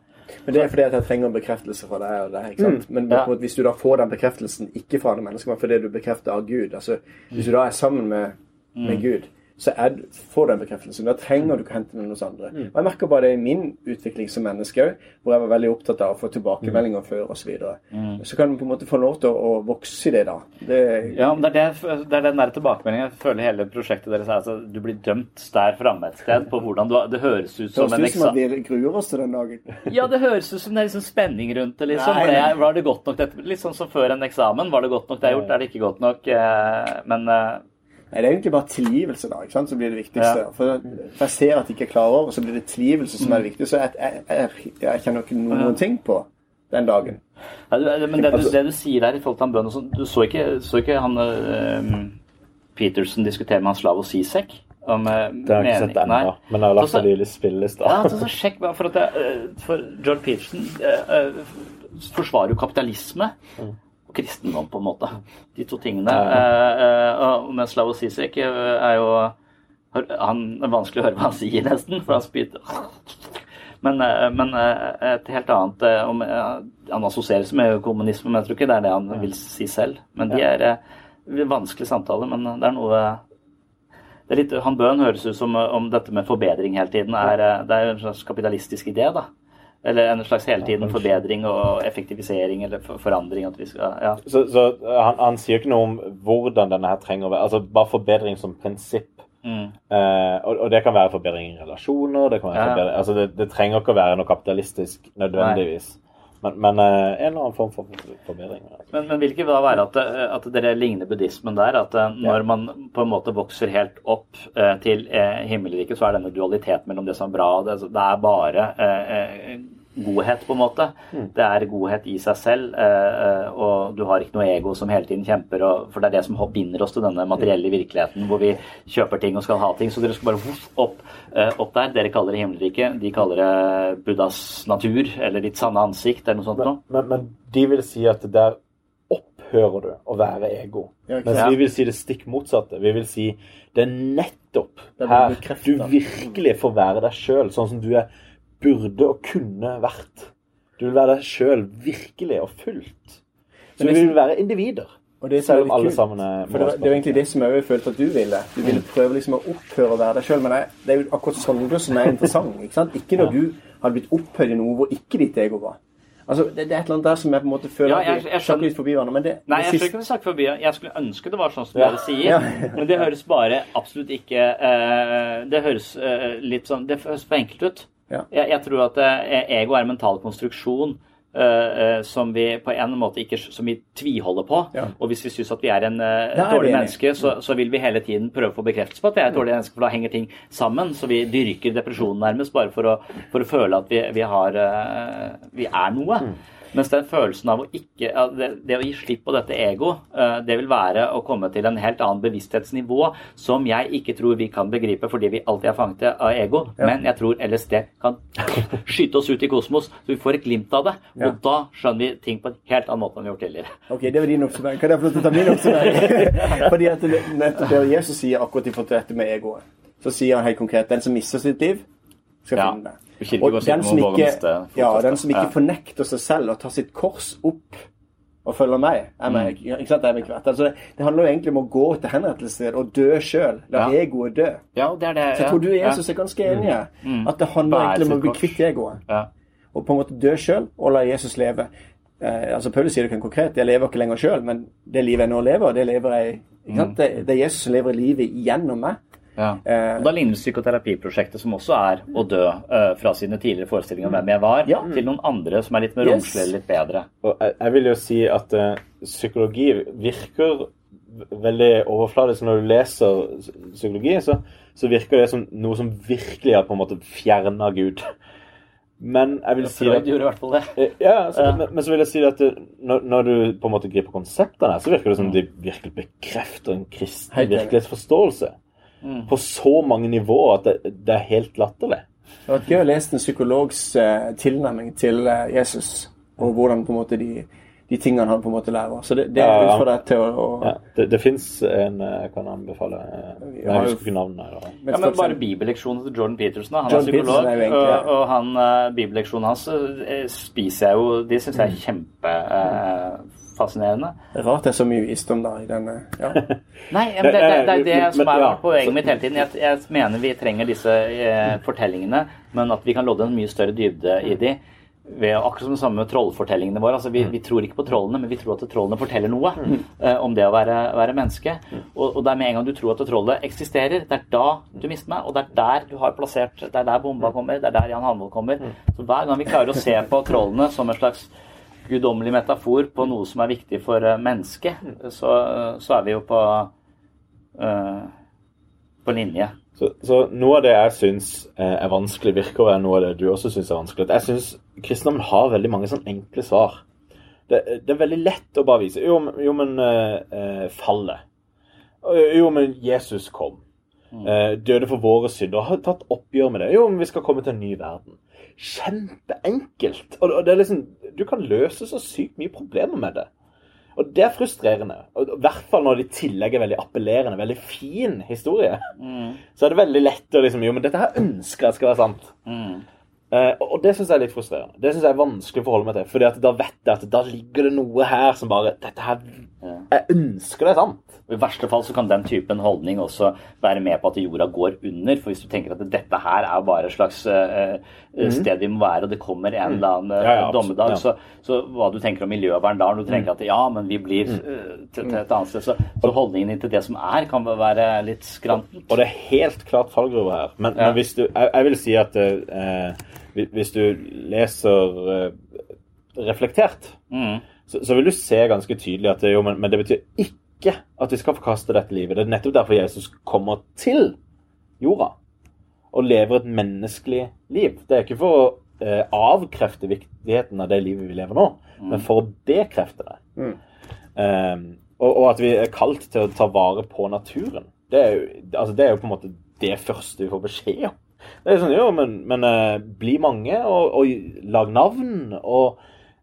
Men det er fordi at jeg trenger en bekreftelse fra deg og deg. ikke sant? Men Ja. på en måte, hvis du da får den bekreftelsen ikke fra andre mennesker, men fordi du bekrefter av Gud altså Hvis du da er sammen med, med Gud, så er, får du den bekreftelsen. Da trenger du ikke hente den hos andre. Og Jeg merker bare det i min utvikling som menneske òg, hvor jeg var veldig opptatt av å få tilbakemeldinger før osv. Så, videre. så kan du på en måte få lov til å, å vokse i det, da. Det, Ja, men det er, det, det er den der tilbakemeldingen. Jeg føler hele prosjektet deres er altså, du blir dømt der framme et sted på hvordan du Det høres ut som en eksamen. høres ut som at vi gruer oss til den dagen. Ja, det høres ut som det er liksom spenning rundt det, liksom. Nei, nei. Var det godt nok dette? Litt sånn som før en eksamen. Var det godt nok det jeg har gjort? Er det ikke godt nok? Eh, Men eh, Nei, Det er egentlig bare tilgivelse da, ikke sant, som blir det viktigste. Ja. For, for jeg ser at jeg ikke er klar over, så blir det tilgivelse som er det viktige. Så jeg, jeg, jeg, jeg kjenner ikke noen ting på den dagen. Ja, du- Men det du, Altså- det du sier der i forhold til han bønn og sånn Du så ikke, så ikke han eh, Peterson diskutere med han Slavo Sisek? Om eh, Det har jeg ikke sett ennå. Men jeg har lagt Så- det i litt. Ja, altså, så sjekk bare, for at jeg, eh, For George Peterson forsvarer jo kapitalisme og kristendom, på en måte. De to tingene. Eh, eh, og- mens Slavo Zizek eh, er jo han er vanskelig å høre hva han sier, nesten, for han spyter Men, eh, men eh, et helt annet eh, om, eh, Han assosieres med kommunisme, men jeg tror ikke det er det han vil si selv. Men de er eh, vanskelig samtale, men det er noe det er litt, Han Bøhn høres ut som eh, om dette med forbedring hele tiden er, eh, det er en slags kapitalistisk idé. da. Eller en slags hele tiden forbedring og effektivisering eller forandring. skal, ja. Så, så han, han sier ikke noe om hvordan denne her trenger å være. Altså bare forbedring som prinsipp. Mm. Eh, og, og det kan være forbedring i relasjoner. Det, kan være Ja. forbedring, altså det, det trenger ikke å være noe kapitalistisk nødvendigvis. Men, men eh, en eller annen form for forbedring. Men, men vil ikke da være at, eh, at dere ligner buddhismen der? At eh, når man på en måte vokser helt opp til himmelriket, så er denne dualiteten mellom det som er bra og det, det er bare godhet, på en måte. Det er godhet i seg selv, eh, eh, og du har ikke noe ego som hele tiden kjemper. Og, for det er det som binder oss til denne materielle virkeligheten, hvor vi kjøper ting og skal ha ting. Så dere skal bare voff, opp, eh, opp der. Dere kaller det himmelriket. De kaller det Buddhas natur, eller ditt sanne ansikt, eller noe sånt noe. Men, men de vil si at der opphører du å være ego. Ja, Mens vi vil si det stikk motsatte. Vi vil si det er nettopp Det her du virkelig får være deg sjøl, sånn som du er, burde og kunne vært. Du vil være deg sjøl virkelig og fullt. Så vi vil være individer. Og det er Selv om alle kult, sammen er For det, var- det er jo egentlig det som jeg følte at du ville. Du ville prøve liksom å opphøre å være deg sjøl. Men jeg, det er jo akkurat Sondre som er interessant. Ikke sant? Ikke når du hadde blitt opphøyd i noe hvor ikke ditt ego var. Altså, det, det er et eller annet der som jeg på en måte føler Ja, jeg, jeg- jeg litt forbi hverandre. Men det, Nei, det jeg siste- skjønner ikke forbi. Jeg skulle ønske det var sånn som Ja. dere sier. Ja. Men det høres bare absolutt ikke uh, Det høres uh, litt sånn Det høres for enkelt ut. Ja. Jeg, jeg tror at eh, ego er en mental konstruksjon eh, eh, som vi på en måte ikke Som vi tviholder på. Ja. Og hvis vi syns at vi er en er dårlig menneske, så, så vil vi hele tiden prøve å få bekreftelse på at vi er et dårlig menneske, for da henger ting sammen. Så vi dyrker depresjonen nærmest bare for å, for å føle at vi, vi, har, vi er noe. Mens den følelsen av å ikke det, det å gi slipp på dette ego, eh, det vil være å komme til en helt annen bevissthetsnivå som jeg ikke tror vi kan begripe fordi vi alltid er fanget av ego. Men jeg tror LSD kan <laughs> skyte oss ut i kosmos, så vi får et glimt av det. Ja. Og da skjønner vi ting på en helt annen måte enn vi har gjort tidligere. Ok, det var din oppsummering. Kan jeg få lov til å ta min oppsummering? <laughs> <laughs> Fordi at nettopp det Jesus sier akkurat i forhold til dette med egoet, så sier han helt konkret den som mister sitt liv, skal Ja. finne det. Og den som ikke, ja, den som ikke fornekter seg selv og tar sitt kors opp og følger meg, er meg, ikke sant, er meg. Altså, det, det handler jo egentlig om å gå til henrettelse og dø sjøl. La Ja. egoet dø. Ja, det er det. Så jeg tror du og Jesus er ganske enige. At det handler Bære egentlig om å bli kvitt egoet. Ja. Og på en måte dø sjøl og la Jesus leve. Eh, altså Paulus sier det ikke konkret. Jeg lever ikke lenger sjøl, men det livet jeg nå lever, det lever jeg ikke sant? Det, det er Jesus som lever livet gjennom meg. Ja. Eh, Og da ligner psykoterapiprosjektet, som også er å dø eh, fra sine tidligere forestillinger om hvem jeg var, Ja. til noen andre som er litt mer Yes. romslige, litt bedre. Og jeg, jeg vil jo si at uh, psykologi virker veldig overfladisk. Når du leser psykologi, så, så virker det som noe som virkelig har på en måte fjerna Gud. Men jeg vil si Freud at gjorde i hvert fall det. Ja, så, Men, men så vil jeg si at når, når du på en måte griper konseptene, så virker det som de virkelig bekrefter en kristen Helt enig. På så mange nivåer at det, det er helt latterlig. Det var gøy å lese en psykologs eh, tilnærming til eh, Jesus, og hvordan på en måte de, de tingene han på en måte lærer. Så det, det Ja, er ja. utfordrer deg til å, å Ja, det det fins en eh, jeg kan anbefale eh, Jeg husker ikke navnet. her. Ja, men bare bibelleksjonen til Jordan Peterson. Da. Han Jordan er psykolog, er egentlig- og, og han, eh, bibelleksjonen hans eh, spiser jeg jo De syns jeg er kjempefascinerende. Det er rart det er så mye visdom da i denne ja. <laughs> Nei, men det, det, det er det som er poenget mitt hele tiden. Jeg, jeg mener vi trenger disse eh, fortellingene, men at vi kan lodde en mye større dybde i de. Ved, akkurat som samme med trollfortellingene våre. altså vi, vi tror ikke på trollene, men vi tror at trollene forteller noe eh, om det å være, være menneske. Og, og det er med en gang du tror at trollet eksisterer, det er da du mister meg. Og det er der du har plassert Det er der bomba kommer, det er der Jan Hanvold kommer. Så hver gang vi klarer å se på trollene som en slags guddommelig metafor på noe som er viktig for eh, mennesket, så, så er vi jo på uh, på linje. Så, så noe av det jeg syns eh, er vanskelig, virker å være noe av det du også syns er vanskelig. Jeg syns kristendommen har veldig mange sånn enkle svar. Det, det er veldig lett å bare vise. Jo, men- jo men eh, eh, fallet. Jo, men Jesus kom. Eh, døde for våre synder. Har tatt oppgjør med det. Jo, men vi skal komme til en ny verden. Kjempeenkelt. Og, og det er liksom Du kan løse så sykt mye problemer med det. Og det er frustrerende. I hvert fall når det i tillegg er veldig appellerende, veldig fin historie. Så er det veldig lett å liksom Jo, men dette her ønsker jeg skal være sant. Eh, og det syns jeg er litt frustrerende. Det synes jeg er vanskelig å forholde meg til. Fordi da vet jeg at da ligger det noe her som bare Dette her Jeg ønsker det sant. I verste fall så kan den typen holdning også være med på at jorda går under. For hvis du tenker at dette her er bare et slags eh, sted vi må være, og det kommer en eller annen eh, Ja, ja, dommedag, ja. så, så hva du tenker om miljøvern da, du tenker at ja, men vi blir uh, til, til et annet sted, så, så holdningen din til det som er, kan være litt skrantent. Og det er helt klart fallgruve her. Men, men hvis du jeg, jeg vil si at uh, hvis- du leser reflektert, Mm. Så, så vil du se ganske tydelig at jo, men, men det betyr ikke at vi skal forkaste dette livet. Det er nettopp derfor Jesus kommer til jorda og lever et menneskelig liv. Det er ikke for å eh, avkrefte viktigheten av det livet vi lever nå, men for å bekrefte det. Eh, og, og at vi er kalt til å ta vare på naturen. Det er jo, altså, det er jo på en måte det første vi får beskjed om. Det er sånn, jo, men, men eh, bli mange, og, og lag navn, og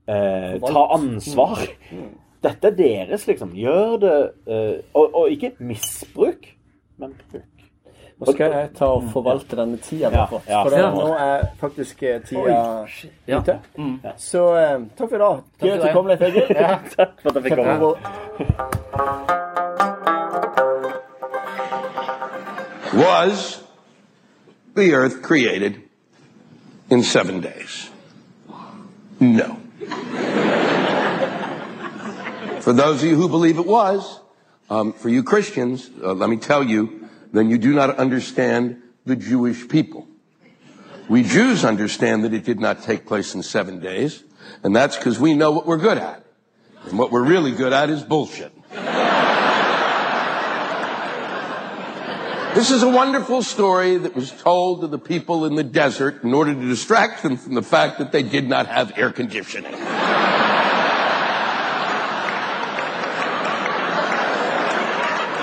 eh, ta ansvar. Dette er deres, liksom. Gjør det eh, og, og ikke misbruk, men bruk. Nå skal jeg ta og forvalte denne tida vi har Ja, fått. ja. For det, nå er faktisk eh, tida Ja. ute. Så eh, takk for i dag. Gøy at du kom, Leif Egil. <laughs> Takk for at jeg fikk komme. <laughs> Was the earth created in seven days? No. For those of you who believe it was, um, for you Christians, uh, let me tell you, then you do not understand the Jewish people. We Jews understand that it did not take place in seven days, and that's because we know what we're good at. And what we're really good at is bullshit. This is a wonderful story that was told to the people in the desert in order to distract them from the fact that they did not have air conditioning.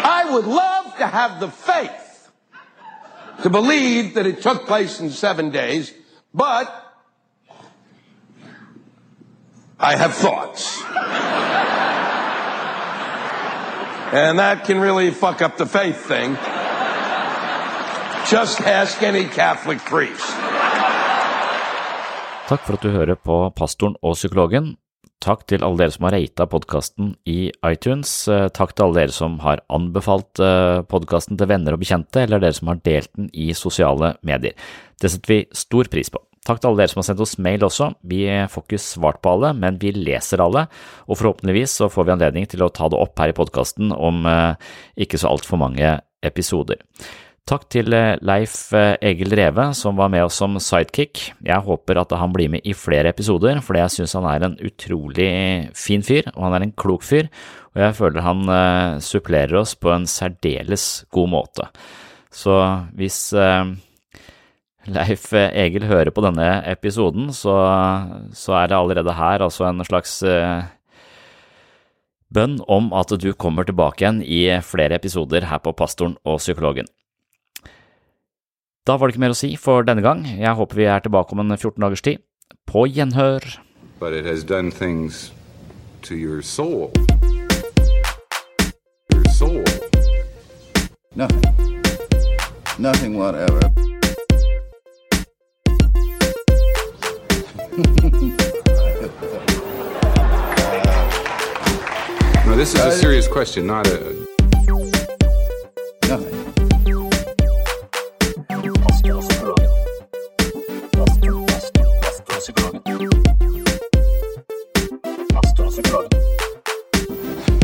I would love to have the faith to believe that it took place in seven days, but I have thoughts. And that can really fuck up the faith thing. Just ask any Catholic priest. Takk for at du hører på Pastoren og psykologen. Takk til alle dere som har rata podkasten i iTunes. Eh, Takk til alle dere som har anbefalt podkasten til venner og bekjente, eller dere som har delt den i sosiale medier. Det setter vi stor pris på. Takk til alle dere som har sendt oss mail også. Vi får ikke svart på alle, men vi leser alle, og forhåpentligvis så får vi anledning til å ta det opp her i podkasten om eh, ikke så altfor mange episoder. Takk til eh, Leif eh, Egil Reve som var med oss som sidekick. Jeg håper at han blir med i flere episoder, fordi jeg synes han er en utrolig fin fyr, og han er en klok fyr, og jeg føler han supplerer oss på en særdeles god måte. Så hvis Leif Egil hører på denne episoden, så, så er det allerede her altså en slags bønn om at du kommer tilbake igjen i flere episoder her på Pastoren og Psykologen. Da var det ikke mer å si for denne gang. Jeg håper vi er tilbake om en 14 dagers tid. På gjenhør. But it has done things to your soul. Your soul. Nothing. Nothing whatever. No, this is a serious question, not a. Nothing.